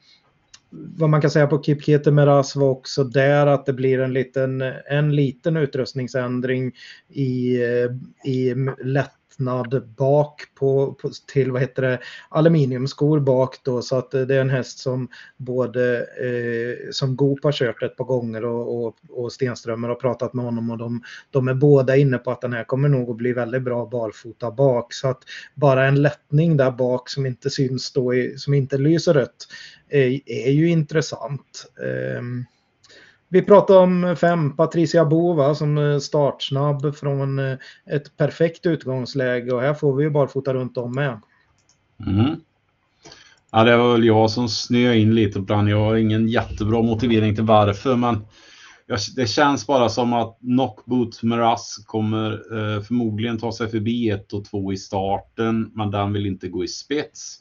vad man kan säga på Kipkete Meras var också där att det blir en liten, en liten utrustningsändring i, eh, i lätt lättnad bak på, på, till vad heter det, aluminiumskor bak då så att det är en häst som både eh, som Goop har kört ett par gånger och, och, och Stenströmer har pratat med honom och de, de är båda inne på att den här kommer nog att bli väldigt bra barfota bak så att bara en lättning där bak som inte syns då i, som inte lyser rött är, är ju intressant. Eh, vi pratar om fem, Patricia Bova som eh, startsnabb från eh, ett perfekt utgångsläge och här får vi ju barfota runt om med. Mm. Ja, det var väl jag som snöade in lite på den. Jag har ingen jättebra motivering till varför, men det känns bara som att Knockboot Meras kommer eh, förmodligen ta sig förbi 1 och 2 i starten, men den vill inte gå i spets.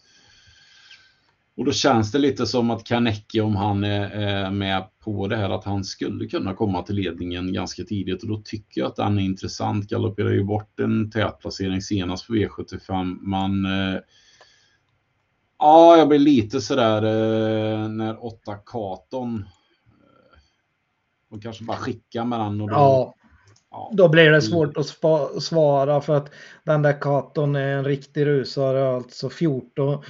Och då känns det lite som att Kanecki, om han är med på det här, att han skulle kunna komma till ledningen ganska tidigt. Och då tycker jag att den är intressant. Galopperar ju bort en tätplacering senast på V75. Man... Eh, ja, jag blir lite sådär eh, när åtta Katon och eh, kanske bara skicka med den. Och då, ja. ja. Då blir det svårt att svara för att den där Katon är en riktig rusare, alltså 14,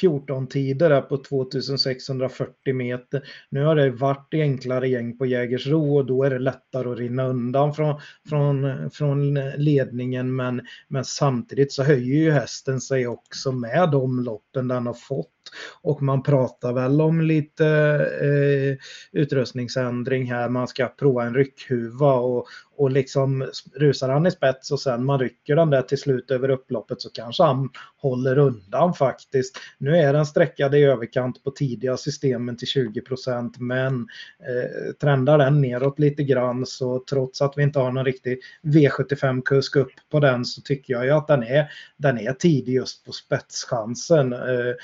14-tider här på 2640 meter. Nu har det varit enklare gäng på Jägersro och då är det lättare att rinna undan från, från, från ledningen men, men samtidigt så höjer ju hästen sig också med de loppen den har fått och man pratar väl om lite eh, utrustningsändring här. Man ska prova en ryckhuva och, och liksom rusar han i spets och sen man rycker den där till slut över upploppet så kanske han håller undan faktiskt. Nu är den sträckad i överkant på tidiga systemen till 20% men eh, trendar den neråt lite grann så trots att vi inte har någon riktig V75-kusk upp på den så tycker jag ju att den är, den är tidig just på spetschansen. Eh,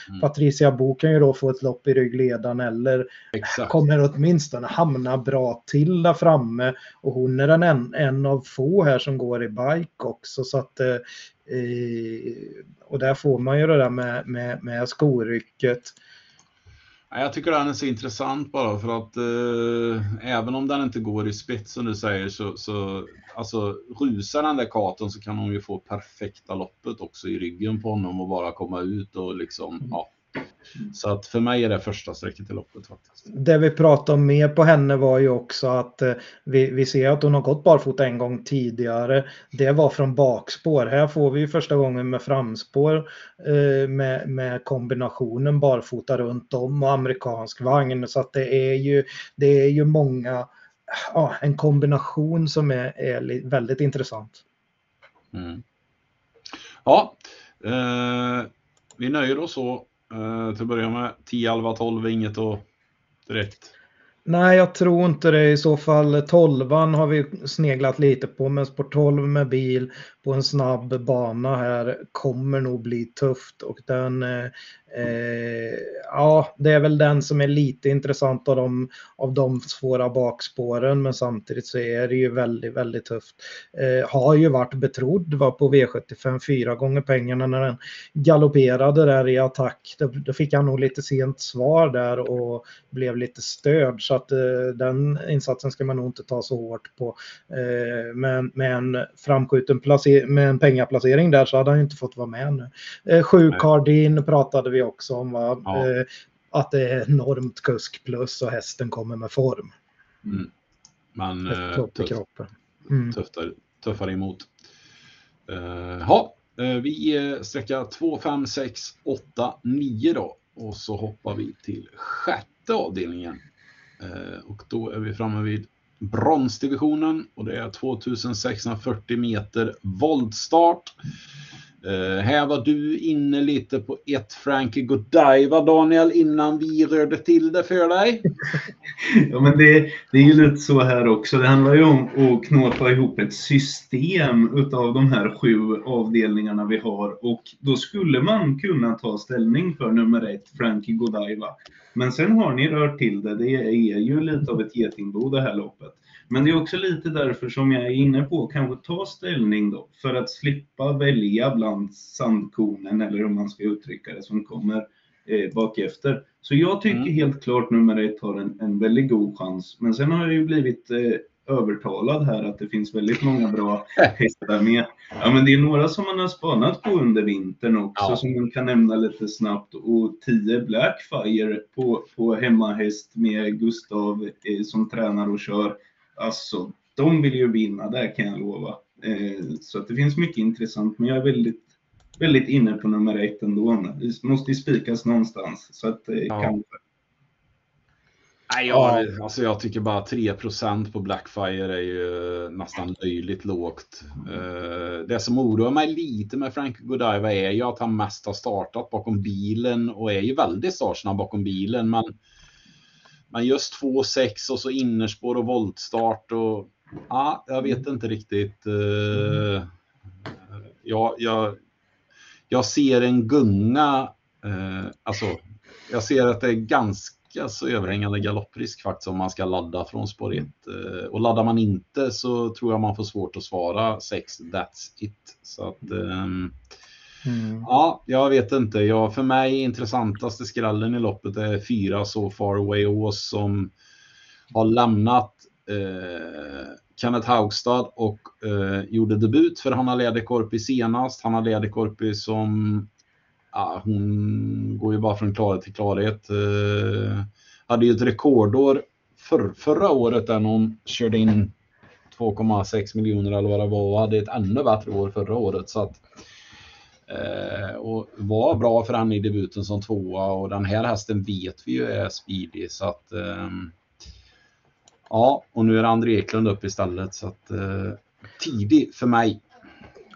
mm. Patricia Bo kan ju då få ett lopp i ryggledan eller Exakt. kommer åtminstone hamna bra till där framme och hon är den en en, av få här som går i bike också. Så att, eh, och där får man ju det där med, med, med skorycket. Jag tycker den är så intressant bara för att eh, även om den inte går i spets som du säger så, så alltså rusar den där katon så kan hon ju få perfekta loppet också i ryggen på honom och bara komma ut och liksom, ja, så att för mig är det första strecket i loppet faktiskt. Det vi pratade om mer på henne var ju också att eh, vi, vi ser att hon har gått barfota en gång tidigare. Det var från bakspår. Här får vi första gången med framspår eh, med, med kombinationen barfota runt om och amerikansk vagn. Så att det är ju, det är ju många, ja, en kombination som är, är väldigt intressant. Mm. Ja, eh, vi nöjer oss så Eh, till att börja med 10, 11, 12 inget då direkt. Nej, jag tror inte det. I så fall 12 har vi sneglat lite på, men sport 12 med bil på en snabb bana här kommer nog bli tufft och den eh, ja, det är väl den som är lite intressant av de, av de svåra bakspåren, men samtidigt så är det ju väldigt, väldigt tufft. Eh, har ju varit betrodd, var på V75 fyra gånger pengarna när den galopperade där i attack. Då, då fick han nog lite sent svar där och blev lite störd, så att eh, den insatsen ska man nog inte ta så hårt på. Eh, men med en framskjuten med en pengaplacering där så hade han ju inte fått vara med nu. Eh, sju Cardin pratade vi också om. Va? Ja. Eh, att det är enormt kusk plus och hästen kommer med form. Mm. Men eh, tuff, mm. tuffare, tuffare emot. Uh, ha, uh, vi uh, sträckar 2, 5, 6, 8, 9 då. Och så hoppar vi till sjätte avdelningen. Uh, och då är vi framme vid bronsdivisionen och det är 2640 meter voltstart. Uh, här var du inne lite på ett Frankie Godiva, Daniel, innan vi rörde till det för dig. ja, men det, det är ju lite så här också. Det handlar ju om att knåpa ihop ett system utav de här sju avdelningarna vi har och då skulle man kunna ta ställning för nummer ett, Frankie Godiva. Men sen har ni rört till det. Det är ju lite av ett getingbo det här loppet. Men det är också lite därför som jag är inne på kanske ta ställning då för att slippa välja bland sandkornen eller hur man ska uttrycka det som kommer eh, bakefter. Så jag tycker mm. helt klart nummer ett har en, en väldigt god chans. Men sen har jag ju blivit eh, övertalad här att det finns väldigt många bra hästar med. Ja, men det är några som man har spanat på under vintern också Ja. som man kan nämna lite snabbt. Och 10 Blackfire på, på hemmahäst med Gustav eh, som tränar och kör. Alltså, de vill ju vinna där kan jag lova. Eh, så att det finns mycket intressant, men jag är väldigt väldigt inne på nummer ett ändå. Det måste ju spikas någonstans. Så att eh, Ja. kanske. Nej, jag, alltså jag tycker bara 3% på Blackfire är ju nästan löjligt lågt. Eh, Det som oroar mig lite med Frank Godiva är ju att han mest har startat bakom bilen och är ju väldigt startsnabb bakom bilen. Men, men just 2,6 och så innerspår och voltstart och ja, jag vet inte riktigt. eh, Ja, jag, jag ser en gunga, eh, alltså jag ser att det är ganska så överhängande galopprisk faktiskt om man ska ladda från spår 1. Och laddar man inte så tror jag man får svårt att svara 6 That's It. Så att, ehm, Mm. ja, jag vet inte. Ja, för mig intressantaste skrällen i loppet är fyra så Far Away Ås som har lämnat eh, Kenneth Haugstad och eh, gjorde debut för Hanna Läderkorpi senast. Hanna Läderkorpi som ja, hon går ju bara från klarhet till klarhet. Eh, hade ju ett rekordår för, förra året där hon körde in 2,6 miljoner eller vad det var och hade ett ännu bättre år förra året. Så att, eh, Eh, och var bra för henne i debuten som tvåa och den här hästen vet vi ju är speedy. Så att, ehm, ja, och nu är André Eklund upp istället. Så att, eh, tidig för mig.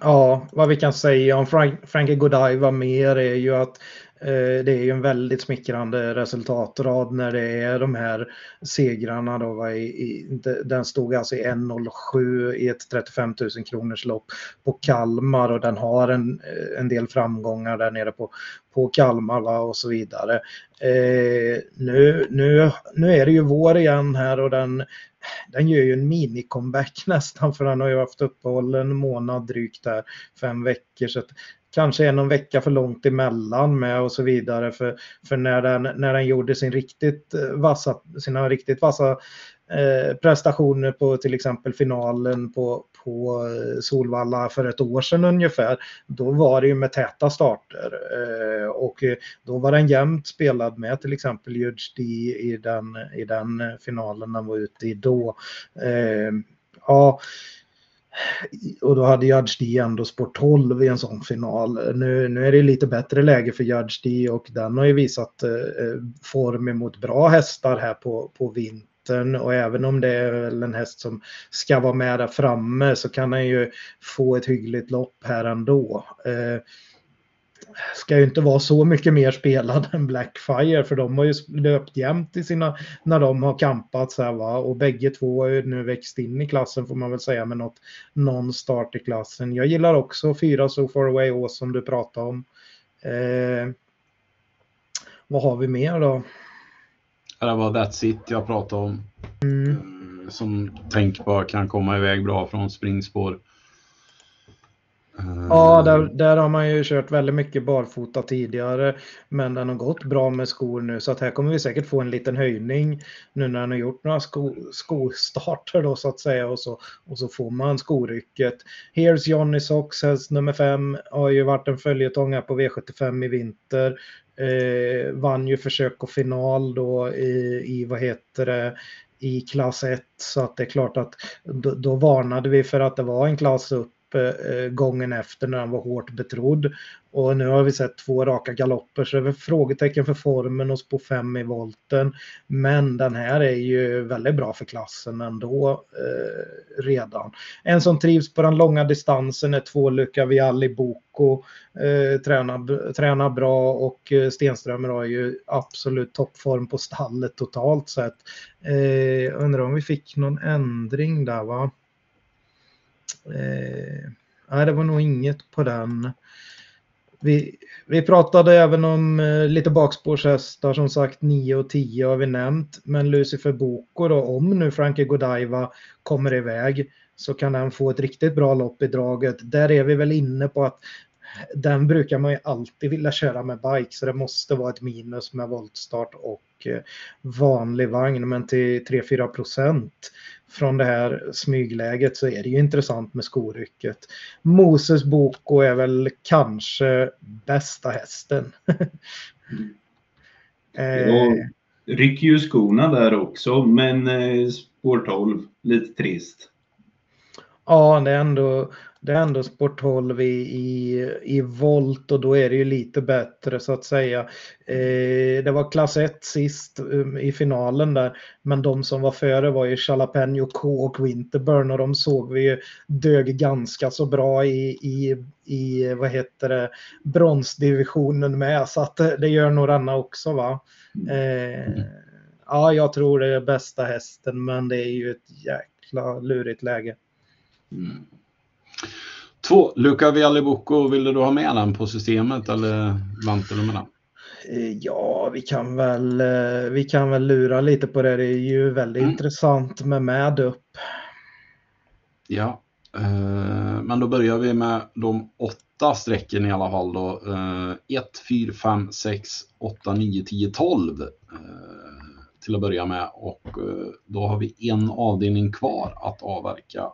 Ja, vad vi kan säga om Frank, Frankie Godiva mer är ju att Eh, det är ju en väldigt smickrande resultatrad när det är de här segrarna. Då, va, i, i, den stod alltså i 1.07 i ett 35 000 kronors lopp på Kalmar och den har en, eh, en del framgångar där nere på, på Kalmar va, och så vidare. Eh, nu, nu, nu är det ju vår igen här och den, den gör ju en mini-comeback nästan för den har ju haft uppehåll en månad drygt här, fem veckor. Så att kanske är någon vecka för långt emellan med och så vidare. För, för när, den, när den gjorde sin riktigt eh, vassa, sina riktigt vassa eh, prestationer på till exempel finalen på, på eh, Solvalla för ett år sedan ungefär. Då var det ju med täta starter eh, och eh, då var den jämnt spelad med till exempel Judge D i den, i den finalen den var ute i då. Eh, ja, och då hade Judge D ändå spår 12 i en sån final. Nu, nu är det lite bättre läge för Judge D och den har ju visat eh, eh, form emot bra hästar här på, på vintern. Och även om det är väl en häst som ska vara med där framme så kan han ju få ett hyggligt lopp här ändå. Eh, ska ju inte vara så mycket mer spelad än Blackfire för de har ju löpt jämnt i sina när de har kampat så här va och bägge två har ju nu växt in i klassen får man väl säga med något någon start i klassen. Jag gillar också fyra So Far Away Ås som du pratade om. Eh, vad har vi mer då? Det var That's It jag pratade om. Mm. Eh, Som tänkbar kan komma iväg bra från springspår. Eh, ja, där, där har man ju kört väldigt mycket barfota tidigare. Men den har gått bra med skor nu så att här kommer vi säkert få en liten höjning nu när den har gjort några sko, skostarter då så att säga och så, och så får man skorycket. Here's Johnny Sox, häst nummer fem, har ju varit en följetong här på V75 i vinter. Eh, vann ju försök och final då i, i vad heter det, i klass 1 så att det är klart att då, då varnade vi för att det var en klass upp Eh, gången efter när han var hårt betrodd. Och nu har vi sett två raka galopper så det är väl frågetecken för formen och på fem i volten. Men den här är ju väldigt bra för klassen ändå eh, redan. En som trivs på den långa distansen är två Luca Vialli Boko. Eh, tränar, tränar bra och eh, Stenströmer har ju absolut toppform på stallet totalt sett. Eh, undrar om vi fick någon ändring där va? Eh, nej, det var nog inget på den. Vi, vi pratade även om eh, lite bakspårshästar, som sagt 9 och 10 har vi nämnt. Men Lucifer Boko då, om nu Frankie Godiva kommer iväg så kan han få ett riktigt bra lopp i draget. Där är vi väl inne på att den brukar man ju alltid vilja köra med bike så det måste vara ett minus med voltstart och eh, vanlig vagn. Men till 3-4 procent från det här smygläget så är det ju intressant med skorycket. Moses Boko är väl kanske bästa hästen. eh, rycker ju skorna där också, men eh, spår 12, lite trist. Ja, det är ändå, det är ändå sport 12 i, i, i volt och då är det ju lite bättre så att säga. Eh, det var klass 1 sist um, i finalen där, men de som var före var ju Jalapeno K och Winterburn och de såg vi ju dög ganska så bra i, i, i vad heter det, bronsdivisionen med så att det gör nog denna också va. Eh, ja, jag tror det är bästa hästen men det är ju ett jäkla lurigt läge. Mm. Två, Luca Viallibucco, vill du ha med den på systemet eller vantar du med den? Eh, ja, vi kan, väl, eh, vi kan väl lura lite på det. Det är ju väldigt mm. intressant med med upp. Ja, eh, men då börjar vi med de åtta strecken i alla fall då. 1, 4, 5, 6, 8, 9, 10, 12 till att börja med och då har vi en avdelning kvar att avverka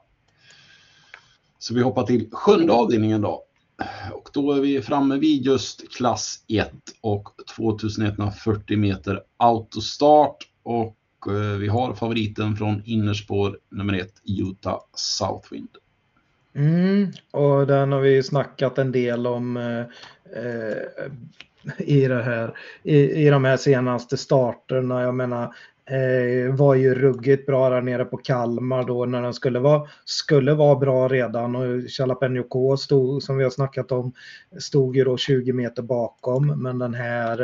så vi hoppar till sjunde avdelningen då. Och då är vi framme vid just klass 1 och 2140 meter autostart. Och eh, vi har favoriten från innerspår nummer 1, Utah Southwind. Mm, och den har vi snackat en del om eh, eh i, det här, i, i de här senaste starterna. Jag menar, Eh, var ju ruggigt bra där nere på Kalmar då när den skulle vara, skulle vara bra redan. Och Jalapeno K stod, som vi har snackat om, stod ju då 20 meter bakom. Men den här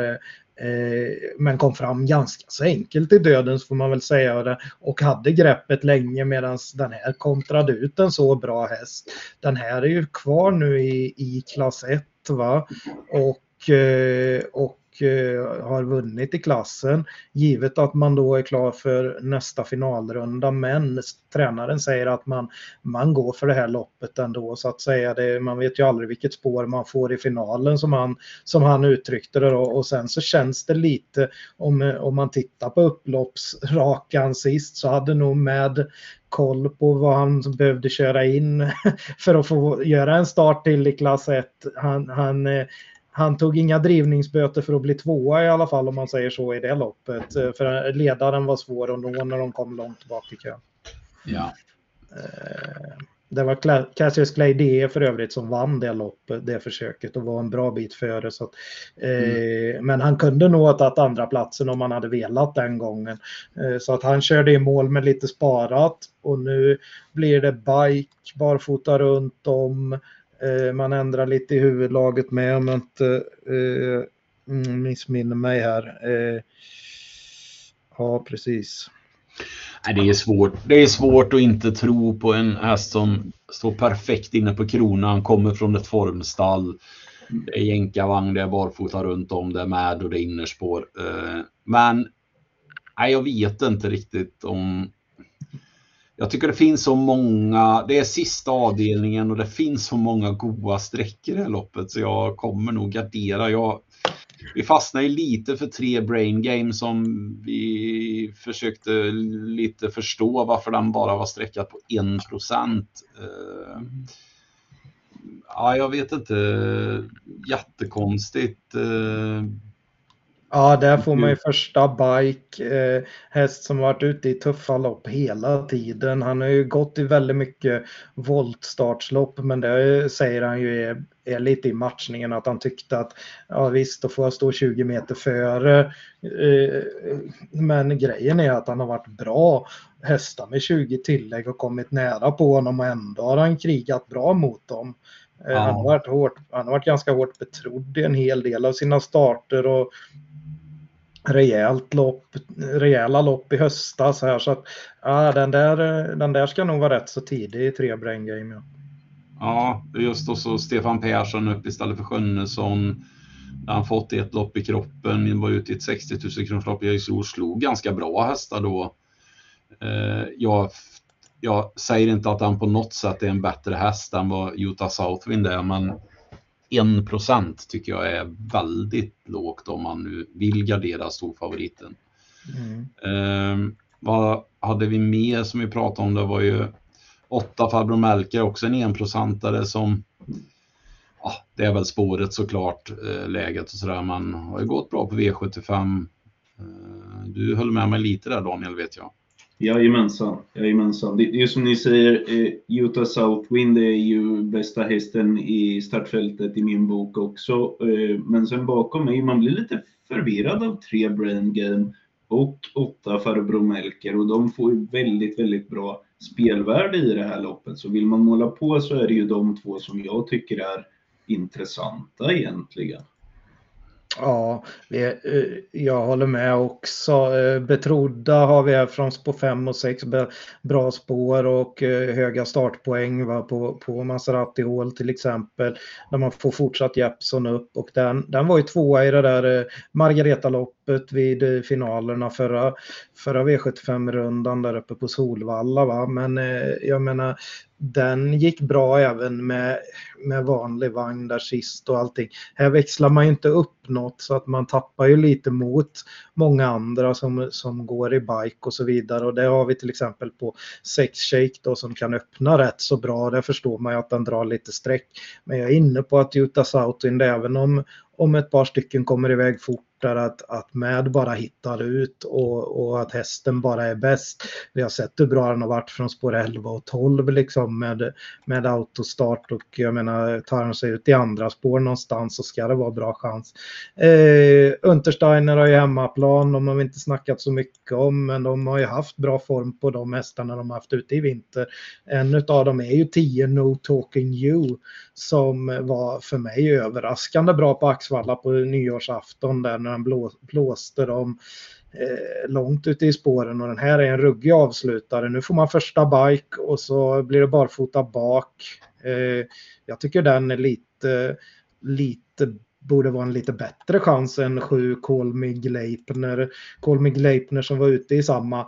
eh, men kom fram ganska så enkelt i dödens får man väl säga och hade greppet länge medan den här kontrade ut en så bra häst. Den här är ju kvar nu i, i klass 1 va? Och, eh, och Eh, har vunnit i klassen. Givet att man då är klar för nästa finalrunda men tränaren säger att man, man går för det här loppet ändå så att säga. Det, man vet ju aldrig vilket spår man får i finalen som han, som han uttryckte det då. och sen så känns det lite om, om man tittar på upploppsrakan sist så hade nog med koll på vad han behövde köra in för att få göra en start till i klass 1. Han, han, eh, han tog inga drivningsböter för att bli tvåa i alla fall om man säger så i det loppet. Eh, för ledaren var svår att nå när de kom långt bak i kön. Ja. Eh, det var Cassius Clay DE för övrigt som vann det loppet, det försöket och var en bra bit före. Så att, mm. eh, men han kunde nog ha tagit andra platsen om han hade velat den gången. Eh, så att han körde i mål med lite sparat och nu blir det bike, barfota runt om. Eh, man ändrar lite i huvudlaget med om jag inte eh, mm, missminner mig här. Eh, ja, precis. det, är svårt. det är svårt att inte tro på en häst som står perfekt inne på kronan, kommer från ett formstall. Det är jänkarvagn, det är barfota runt om, det är med och det är innerspår. Eh, men nej, jag vet inte riktigt om jag tycker det finns så många, det är sista avdelningen och det finns så många goda sträckor i det här loppet så jag kommer nog gardera. Jag, vi fastnade lite för tre brain games som vi försökte lite förstå varför den bara var sträckad på 1 procent. Uh, ja, jag vet inte. Jättekonstigt. Eh, Ja, där får man ju första bike, eh, häst som varit ute i tuffa lopp hela tiden. Han har ju gått i väldigt mycket voltstartslopp, men det säger han ju är, är lite i matchningen att han tyckte att ja visst, då får jag stå 20 meter före. Eh, men grejen är att han har varit bra hästar med 20 tillägg och kommit nära på honom och ändå har han krigat bra mot dem. Eh, ja. Han, har varit hårt, han har varit ganska hårt betrodd i en hel del av sina starter och rejält lopp, rejäla lopp i höstas här så att ja, den, där, den där ska nog vara rätt så tidig i tre brain game. Ja. ja, just och så Stefan Persson upp istället för Sjönnesson. Han fått ett lopp i kroppen, var ute i ett 60 000 kronors lopp i Örebro, slog ganska bra hästar då. Eh, jag, jag säger inte att han på något sätt är en bättre häst än vad Utah Southwind är, men 1% tycker jag är väldigt lågt om man nu vill gardera storfavoriten. Mm. Eh, vad hade vi mer som vi pratade om? Det var ju åtta farbror Melker, också en enprocentare som ja, det är väl spåret såklart, eh, läget och sådär. Man har ju gått bra på V75. Eh, du höll med mig lite där Daniel, vet jag. Jajamensan, jajamensan. Det, det är som ni säger, eh, Utah Southwind är ju bästa hästen i startfältet i min bok också. Eh, men sen bakom mig, man blir lite förvirrad av tre Brain Game och åtta Farbror Melker och de får ju väldigt, väldigt bra spelvärde i det här loppet. Så vill man måla på så är det ju de två som jag tycker är intressanta egentligen. Ja, vi, eh, jag håller med också. Eh, betrodda har vi här från spår 5 och 6, bra spår och eh, höga startpoäng va, på, på Maserati Hall till exempel. Där man får fortsatt Jeppson upp och den, den var ju tvåa i det där Margareta-loppet vid finalerna förra, förra V75-rundan där uppe på Solvalla. Va? Men jag menar, den gick bra även med, med vanlig vagn där sist och allting. Här växlar man ju inte upp något så att man tappar ju lite mot många andra som, som går i bike och så vidare. Och det har vi till exempel på Sex Shake då som kan öppna rätt så bra. Där förstår man ju att den drar lite streck. Men jag är inne på att Utah Southwind även om, om ett par stycken kommer iväg fort supportrar att, att med bara hittar ut och, och att hästen bara är bäst. Vi har sett hur bra den har varit från spår 11 och 12 liksom med, med autostart och jag menar tar han sig ut i andra spår någonstans så ska det vara bra chans. Eh, Untersteiner har ju hemmaplan, de har vi inte snackat så mycket om men de har ju haft bra form på de hästarna de har haft ute i vinter. En av dem är ju 10 No Talking You som var för mig överraskande bra på Axvalla på nyårsafton där när han blå, blåste dem eh, långt ute i spåren och den här är en ruggig avslutare. Nu får man första bike och så blir det barfota bak. Eh, jag tycker den är lite, lite borde vara en lite bättre chans än sju Kolmig Leipner. Kolmig Leipner som var ute i samma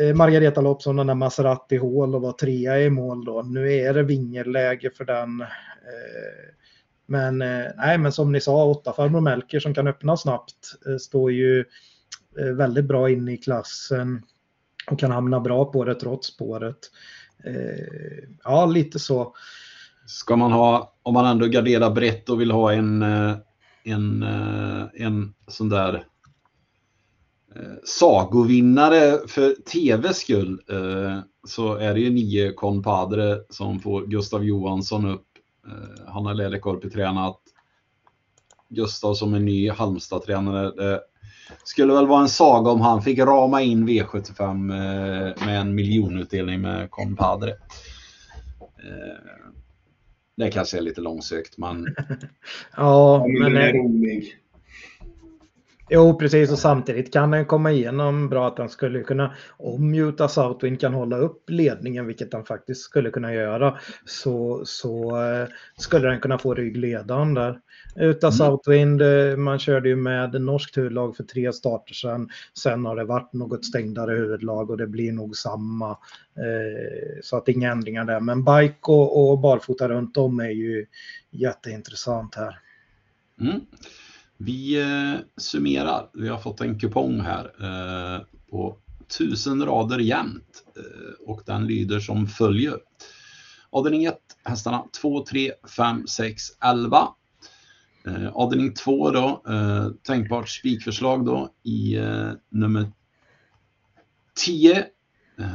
eh, Margareta-lopp som den där Maserati Hall och var trea i mål då. Nu är det vingeläge för den. Eh, men eh, nej, men som ni sa, åtta farbror Melker som kan öppna snabbt eh, står ju eh, väldigt bra inne i klassen och kan hamna bra på det trots spåret. Ja, lite så. Ska man ha, om man ändå garderar brett och vill ha en, en, en sån där sagovinnare för tv-skull så är det ju nio Compadre som får Gustav Johansson upp han har Lelekorpi tränat. Gustav som en ny Halmstad-tränare. Det skulle väl vara en saga om han fick rama in V75 eh, med en miljonutdelning med Compadre. Eh, det kanske är lite långsökt men... ja, men... Den är rolig. Jo, precis och samtidigt kan den komma igenom bra att den skulle kunna, om Utah Southwind kan hålla upp ledningen, vilket den faktiskt skulle kunna göra, så, så eh, skulle den kunna få ryggledaren där. Utah mm. Southwind, eh, man körde ju med norskt huvudlag för tre starter sedan. Sen har det varit något stängdare huvudlag och det blir nog samma. Eh, så att inga ändringar där. Men bike och, och barfota runt om är ju jätteintressant här. Mm. Vi eh, summerar. Vi har fått en kupong här eh, på tusen rader jämnt eh, och den lyder som följer. Avdelning 1, hästarna 2, 3, 5, 6, 11. Eh, avdelning 2 då, tänkbart spikförslag då i nummer 10. Eh,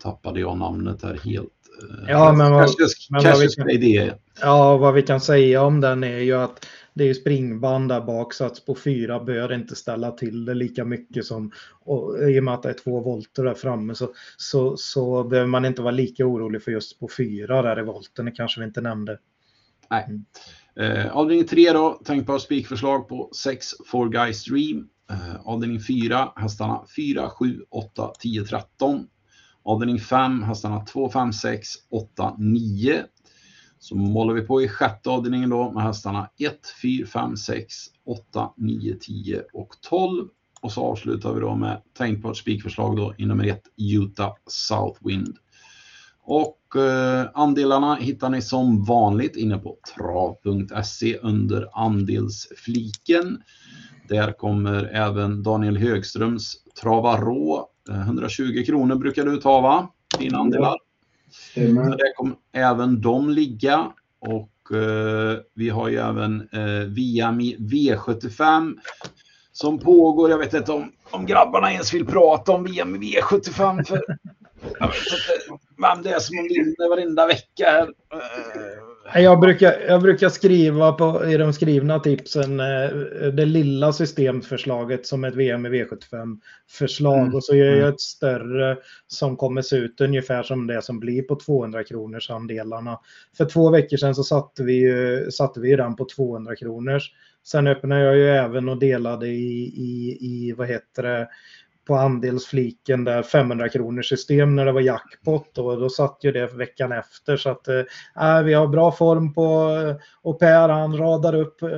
tappade jag namnet här helt. Ja, men vad, men vad vi kan, ja, vad vi kan säga om den är ju att det är ju springband där bak så att på fyra bör inte ställa till det lika mycket som och, i och med att det är två volter där framme så, så, så behöver man inte vara lika orolig för just på fyra där i volten. Det kanske vi inte nämnde. Nej. Mm. Eh, avdelning 3 då, tänkbara spikförslag på 6 4 Guys Stream. Eh, avdelning 4, hästarna 4, 7, 8, 10, 13. Avdelning 5, hästarna 2, 5, 6, 8, 9. Så målar vi på i sjätte avdelningen då med hästarna 1, 4, 5, 6, 8, 9, 10 och 12. Och så avslutar vi då med tänkbart spikförslag då i nummer 1 Utah Southwind. Och eh, andelarna hittar ni som vanligt inne på trav.se under andelsfliken. Där kommer även Daniel Högströms Trava Rå. 120 kronor brukar du ta va? Dina andelar. Stämmer. Så där kommer även de ligga. Och eh, vi har ju även eh, Viami V75 som pågår. Jag vet inte om, om grabbarna ens vill prata om Viami V75 för jag vet inte vem det är som vinner varenda vecka. Här. Jag brukar, jag brukar skriva på, i de skrivna tipsen eh, det lilla systemförslaget som ett VM i V75-förslag Mm. och så gör jag Mm. ett större som kommer se ut ungefär som det som blir på 200 kronors andelarna. För två veckor sedan så satte vi ju, satte vi ju den på 200 kronors. Sen öppnade jag ju även och delade i, i, i vad heter det, på andelsfliken där 500 kronors system när det var jackpot och då satt ju det veckan efter. Så att eh, äh, vi har bra form på och Per han radar upp eh,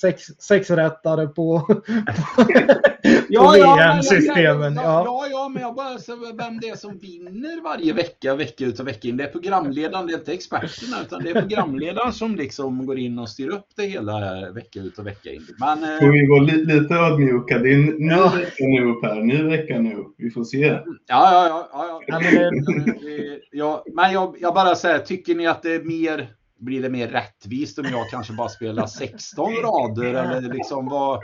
sex, sexrättare på, på VM-systemen. Ja, Ja. ja, ja, men jag bara så vem det är som vinner varje vecka, vecka ut och vecka in. Det är programledaren, det är inte experterna, utan det är programledaren som liksom går in och styr upp det hela vecka ut och vecka in. Men eh, Får vi vara li lite ödmjuka. Det är en ny Ja. vecka nu Per, ny vecka nu. Vi får se. ja, ja, ja, ja, Ja, ja. men det- ja, men jag, jag bara säger, tycker ni att det är mer, blir det mer rättvist om jag kanske bara spelar 16 rader eller liksom vad,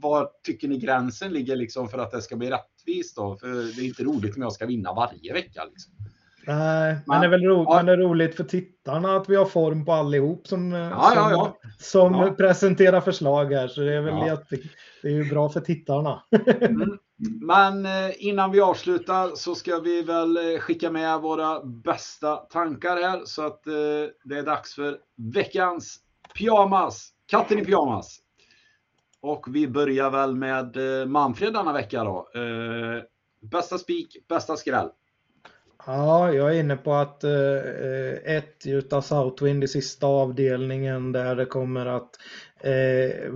vad tycker ni gränsen ligger liksom för att det ska bli rättvist då? För det är inte roligt om jag ska vinna varje vecka. Liksom. Nej, men Men- det är väl ro, ja. men det är roligt för tittarna att vi har form på allihop som, Ja, som, ja, som presenterar förslag här. Så det är väl Ja. jätte, det är ju bra för tittarna. Mm. Men eh, innan vi avslutar så ska vi väl eh, skicka med våra bästa tankar här så att eh, det är dags för veckans pyjamas. Katten i pyjamas. Och vi börjar väl med eh, Manfred denna vecka då. Eh, bästa spik, bästa skräll. Ja, jag är inne på att eh, ett utav Southwind i sista avdelningen där det kommer att eh,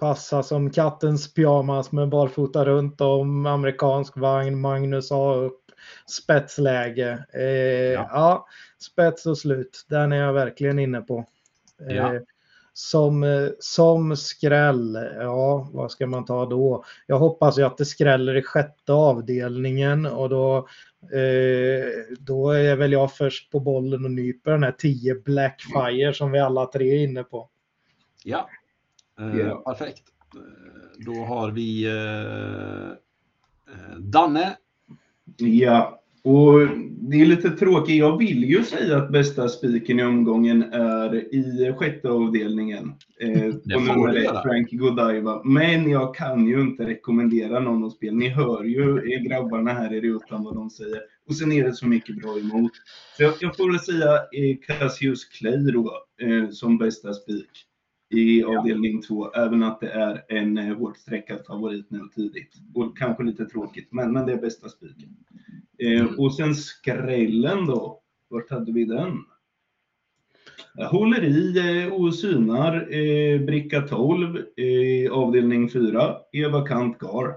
passa som kattens pyjamas med barfota runt om, amerikansk vagn, Magnus A upp, spetsläge. Eh, Ja. ja. spets och slut, den är jag verkligen inne på. Eh, Ja. Som, eh, som skräll, ja vad ska man ta då? Jag hoppas ju att det skräller i sjätte avdelningen och då Eh, då är väl jag först på bollen och nyper den här 10 Blackfire som vi alla tre är inne på. Ja, eh, perfekt. Eh, då har vi eh, eh, Danne. Ja, och det är lite tråkigt. Jag vill ju säga att bästa spiken i omgången är i sjätte avdelningen. Eh, på nummer ett. Frankie Godiva. Men jag kan ju inte rekommendera någon att spela. Ni hör ju eh, grabbarna här i rutan vad de säger. Och sen är det så mycket bra emot. Så jag, jag får väl säga eh, Cassius Clay då, eh, som bästa spik i Ja. avdelning två. Även att det är en eh, hårt sträckad favorit nu tidigt. Och kanske lite tråkigt, men, men det är bästa spiken. Eh, Mm. och sen skrällen då. Vart hade vi den? Jag håller i eh, och synar eh, bricka 12 eh, avdelning 4. Eva Kant Gar.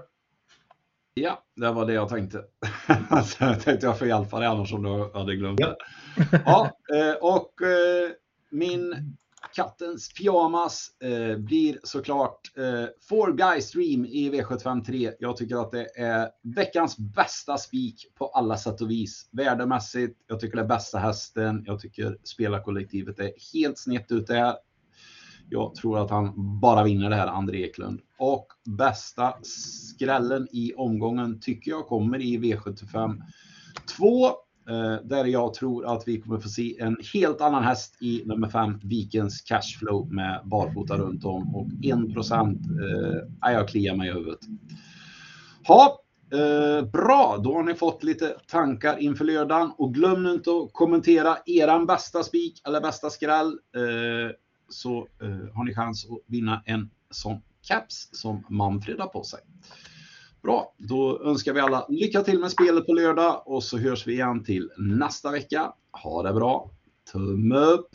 Ja, det var det jag tänkte. Så jag tänkte jag får hjälpa dig annars om du hade glömt det. Ja, eh, och eh, min kattens pyjamas eh, blir såklart eh, Four Guy Stream i V753. Jag tycker att det är veckans bästa spik på alla sätt och vis. Värdemässigt, jag tycker det är bästa hästen. Jag tycker spelarkollektivet är helt snett ut här. Jag tror att han bara vinner det här, André Eklund. Och bästa skrällen i omgången tycker jag kommer i V75 2. Eh, där jag tror att vi kommer få se en helt annan häst i nummer 5, Vikens Cashflow med barfota runt om och 1 procent. Eh, jag kliar mig i huvudet. Ha, eh, bra, då har ni fått lite tankar inför lördagen och glöm nu inte att kommentera eran bästa spik eller bästa skräll. Eh, så eh, har ni chans att vinna en sån caps som Manfred har på sig. Bra, då önskar vi alla lycka till med spelet på lördag och så hörs vi igen till nästa vecka. Ha det bra. Tumme upp!